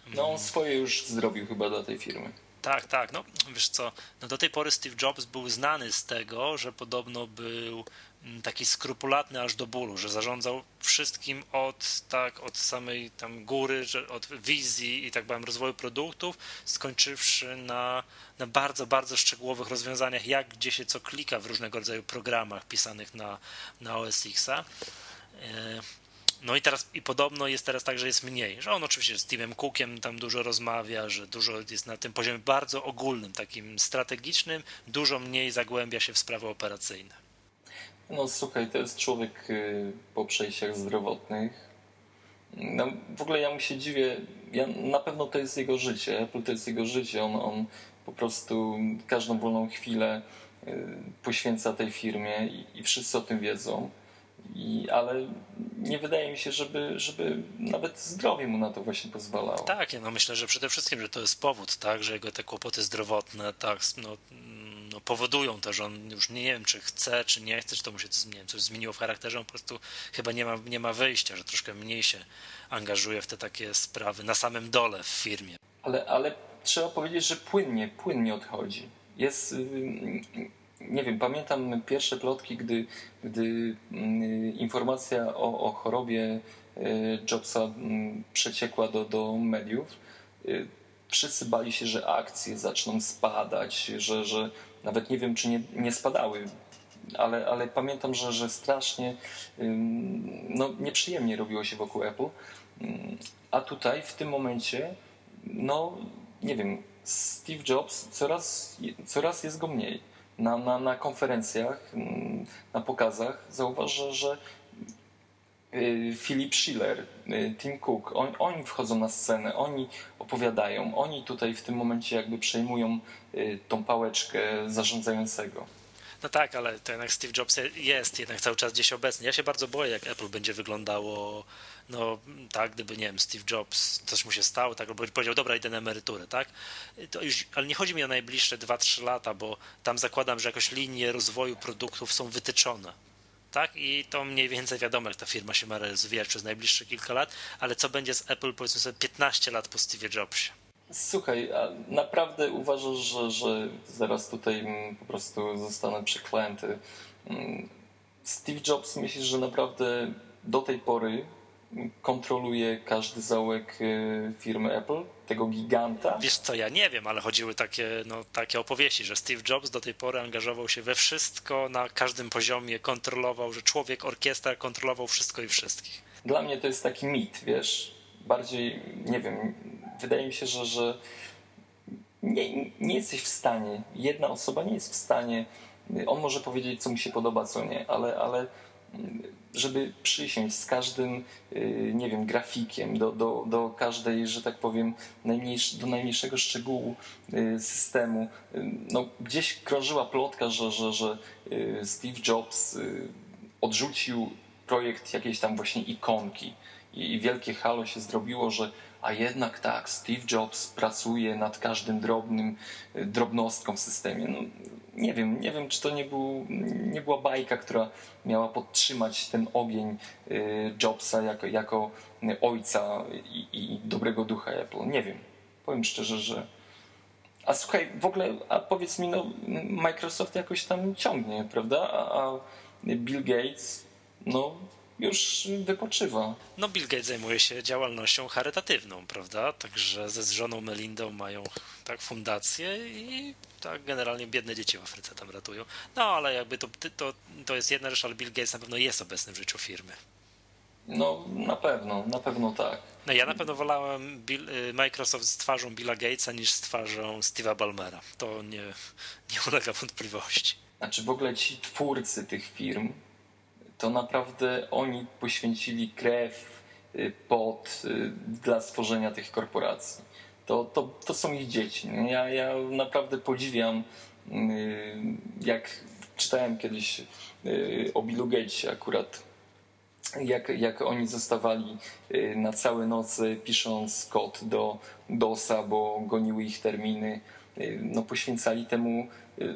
No on swoje już zrobił chyba dla tej firmy. Tak, tak. No wiesz co, no do tej pory Steve Jobs był znany z tego, że podobno był mm, taki skrupulatny aż do bólu, że zarządzał wszystkim od, tak, od samej tam góry, że od wizji i tak powiem rozwoju produktów, skończywszy na, na bardzo, bardzo szczegółowych rozwiązaniach, jak gdzie się co klika w różnego rodzaju programach pisanych na, na OS X-a. No i teraz i podobno jest teraz tak, że jest mniej, że on oczywiście z Timem Cookiem tam dużo rozmawia, że dużo jest na tym poziomie bardzo ogólnym, takim strategicznym, dużo mniej zagłębia się w sprawy operacyjne. No słuchaj, to jest człowiek y, po przejściach zdrowotnych. No, w ogóle ja mu się dziwię, ja, na pewno to jest jego życie, Apple to jest jego życie, on, on po prostu każdą wolną chwilę y, poświęca tej firmie i, i wszyscy o tym wiedzą. I, ale nie wydaje mi się, żeby, żeby nawet zdrowie mu na to właśnie pozwalało. Tak, no myślę, że przede wszystkim, że to jest powód, tak, że jego te kłopoty zdrowotne tak, no, no, powodują to, że on już nie wiem, czy chce, czy nie chce, czy to mu się coś, nie wiem, coś zmieniło w charakterze, on po prostu chyba nie ma, nie ma wyjścia, że troszkę mniej się angażuje w te takie sprawy na samym dole w firmie. Ale, ale trzeba powiedzieć, że płynnie, płynnie odchodzi. Jest nie wiem, pamiętam pierwsze plotki, gdy, gdy mm, informacja o, o chorobie e, Jobsa mm, przeciekła do, do mediów. E, wszyscy bali się, że akcje zaczną spadać, że, że nawet nie wiem, czy nie, nie spadały, ale, ale pamiętam, że, że strasznie no, nieprzyjemnie robiło się wokół Apple. Mm, a tutaj w tym momencie, no nie wiem, Steve Jobs coraz, coraz jest go mniej na, na, na konferencjach, mm, na pokazach zauważę, że y, Philip Schiller, y, Tim Cook, on, oni wchodzą na scenę, oni opowiadają, oni tutaj w tym momencie jakby przejmują y, tą pałeczkę zarządzającego. No tak, ale to jednak Steve Jobs jest jednak cały czas gdzieś obecny. Ja się bardzo boję, jak Apple będzie wyglądało no tak, gdyby, nie wiem, Steve Jobs, coś mu się stało, tak, albo powiedział, dobra, idę na emeryturę, tak, to już, ale nie chodzi mi o najbliższe 2-3 lata, bo tam zakładam, że jakoś linie rozwoju produktów są wytyczone, tak, i to mniej więcej wiadomo, jak ta firma się ma rozwijać przez najbliższe kilka lat, ale co będzie z Apple, powiedzmy sobie, 15 lat po Steve Jobsie? Słuchaj, naprawdę uważasz, że, że zaraz tutaj mm, po prostu zostanę przeklęty. Mm, Steve Jobs myślisz, że naprawdę do tej pory kontroluje każdy zaułek y, firmy Apple, tego giganta? Wiesz co, ja nie wiem, ale chodziły takie, no, takie opowieści, że Steve Jobs do tej pory angażował się we wszystko, na każdym poziomie kontrolował, że człowiek, orkiestra kontrolował wszystko i wszystkich. Dla mnie to jest taki mit, wiesz, bardziej, nie wiem, wydaje mi się, że, że nie, nie jesteś w stanie, jedna osoba nie jest w stanie, on może powiedzieć, co mu się podoba, co nie, ale, ale żeby przysiąść z każdym, y, nie wiem, grafikiem, do, do, do każdej, że tak powiem, najmniejszy, do najmniejszego szczegółu y, systemu. Y, no, gdzieś krążyła plotka, że, że, że Steve Jobs odrzucił projekt jakiejś tam właśnie ikonki. i wielkie halo się zrobiło, że a jednak tak, Steve Jobs pracuje nad każdym drobnym, drobnostką w systemie. No, nie wiem, nie wiem, czy to nie, był, nie była bajka, która miała podtrzymać ten ogień Jobsa jako, jako ojca i, i dobrego ducha Apple. Nie wiem. Powiem szczerze, że a słuchaj, w ogóle, a powiedz mi, no, Microsoft jakoś tam ciągnie, prawda? A, a Bill Gates, no, już wypoczywa. No, Bill Gates zajmuje się działalnością charytatywną, prawda? Także ze z żoną Melindą mają tak fundację i tak generalnie biedne dzieci w Afryce tam ratują. No, ale jakby to, to, to jest jedna rzecz, ale Bill Gates na pewno jest obecny w życiu firmy. No, na pewno, na pewno tak. No ja na pewno wolałem Bill, y, Microsoft z twarzą Billa Gatesa niż z twarzą Steve'a Ballmera. To nie, nie ulega wątpliwości. Znaczy w ogóle ci twórcy tych firm, to naprawdę oni poświęcili krew, y, pot y, dla stworzenia tych korporacji. To, to, to są ich dzieci. Ja, ja naprawdę podziwiam, jak czytałem kiedyś o Billu Gatesie akurat jak, jak oni zostawali y, na całe nocy pisząc kod do DOSa, bo goniły ich terminy, y, no poświęcali temu y,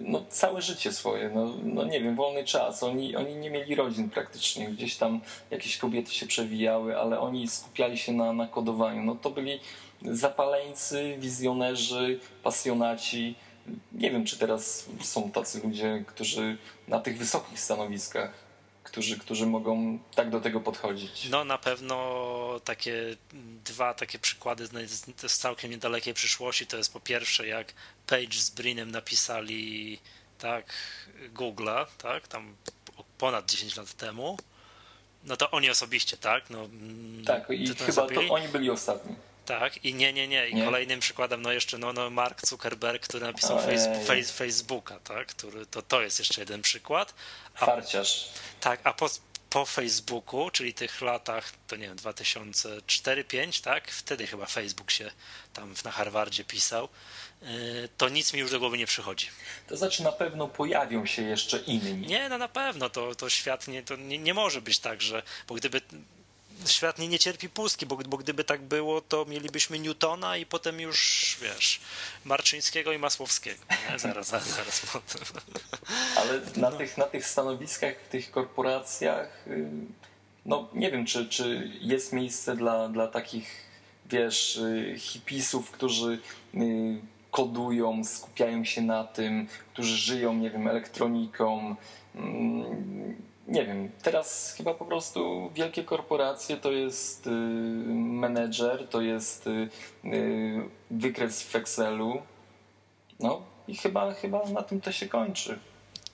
no, całe życie swoje, no, no nie wiem, wolny czas. Oni, oni nie mieli rodzin praktycznie, gdzieś tam jakieś kobiety się przewijały, ale oni skupiali się na, na kodowaniu. No to byli zapaleńcy, wizjonerzy, pasjonaci. Nie wiem, czy teraz są tacy ludzie, którzy na tych wysokich stanowiskach którzy, którzy mogą tak do tego podchodzić. No na pewno takie dwa takie przykłady z, całkiem niedalekiej przyszłości to jest po pierwsze jak Page z Brinem napisali tak Google'a, tak, tam ponad 10 lat temu. No to oni osobiście, tak? No, tak, i chyba to oni byli ostatni. Tak, i nie, nie, nie. I nie? kolejnym przykładem, no jeszcze no, no Mark Zuckerberg, który napisał face, Facebooka, tak? Który, to, to jest jeszcze jeden przykład. A, Farciarz. Tak, a po, po Facebooku, czyli tych latach, to nie wiem, 2004-2005, tak? Wtedy chyba Facebook się tam na Harvardzie pisał. Y, to nic mi już do głowy nie przychodzi. To znaczy na pewno pojawią się jeszcze inni. Nie, no na pewno, to, to świat nie, to nie, nie może być tak, że, bo gdyby świat nie, nie cierpi pustki, bo, bo gdyby tak było, to mielibyśmy Newtona i potem już, wiesz, Marczyńskiego i Masłowskiego. Nie? Zaraz, [laughs] zaraz, zaraz potem. Ale na, no. tych, na tych stanowiskach, w tych korporacjach, y, no nie wiem, czy, czy jest miejsce dla, dla takich, wiesz, y, hipisów, którzy y, kodują, skupiają się na tym, którzy żyją, nie wiem, elektroniką, mm, nie wiem, teraz chyba po prostu wielkie korporacje to jest y, menedżer, to jest y, y, wykres w Excelu. No i chyba, chyba na tym to się kończy.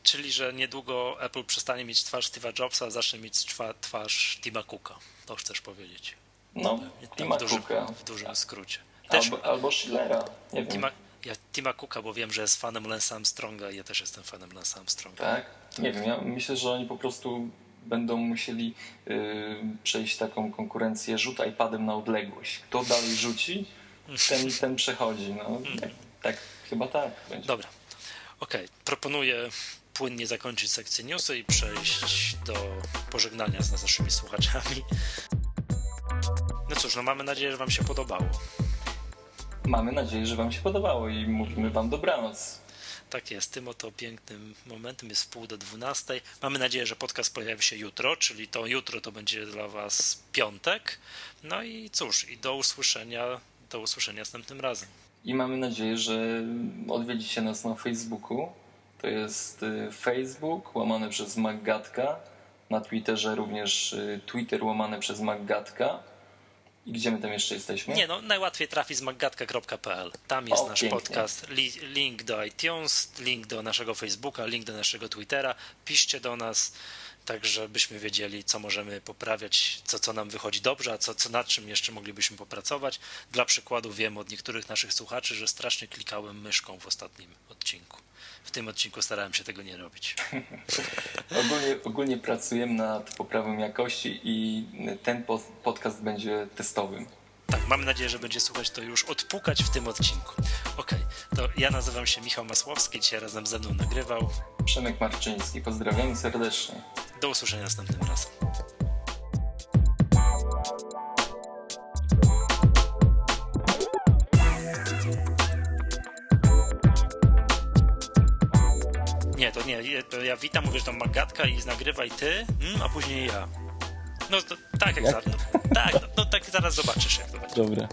Czyli, że niedługo Apple przestanie mieć twarz Steve'a Jobsa, a zacznie mieć twarz Tima Cooka. To chcesz powiedzieć. No, Tima Cooka. W dużym skrócie. Też, albo, albo Schillera. Nie Tima, wiem ja Tima Cooka, bo wiem, że jest fanem Lance Armstronga i ja też jestem fanem Lance Armstronga. Tak? Nie wiem, ja myślę, że oni po prostu będą musieli yy, przejść taką konkurencję rzut iPadem na odległość. Kto dalej rzuci, ten, ten przechodzi. No, mhm. tak, tak, chyba tak. Będzie. Dobra. Okej, okay. proponuję płynnie zakończyć sekcję newsy i przejść do pożegnania z naszymi słuchaczami. No cóż, no mamy nadzieję, że Wam się podobało. Mamy nadzieję, że Wam się podobało i mówimy Wam dobranoc. Tak jest, tym oto pięknym momentem jest pół do dwunastej. Mamy nadzieję, że podcast pojawi się jutro, czyli to jutro to będzie dla Was piątek. No i cóż, i do usłyszenia, do usłyszenia następnym razem. I mamy nadzieję, że odwiedzicie nas na Facebooku. To jest y, Facebook łamane przez Maggatka. Na Twitterze również y, Twitter łamane przez Maggatka i gdzie my tam jeszcze jesteśmy? Nie, no najłatwiej trafi z maggatka.pl. Tam jest o, nasz pięknie. podcast, li, link do iTunes, link do naszego Facebooka, link do naszego Twittera. Piszcie do nas, tak żebyśmy wiedzieli, co możemy poprawiać, co, co nam wychodzi dobrze, a co, co nad czym jeszcze moglibyśmy popracować. Dla przykładu wiem od niektórych naszych słuchaczy, że strasznie klikałem myszką w ostatnim odcinku. W tym odcinku starałem się tego nie robić. [laughs] ogólnie, ogólnie pracujemy nad poprawą jakości i ten podcast będzie testowym tak, mam nadzieję, że będzie słuchać to już odpukać w tym odcinku. Okej, okay, to ja nazywam się Michał Masłowski, dzisiaj razem ze mną nagrywał. Przemek Marczyński, pozdrawiam serdecznie. Do usłyszenia następnym razem. nie, to nie, to ja witam, mówię, że tam Magatka i nagrywaj ty, mm, a później ja. No to, tak jak, Jak? zaraz. No, tak, no, no tak zaraz zobaczysz jak to będzie. Dobra.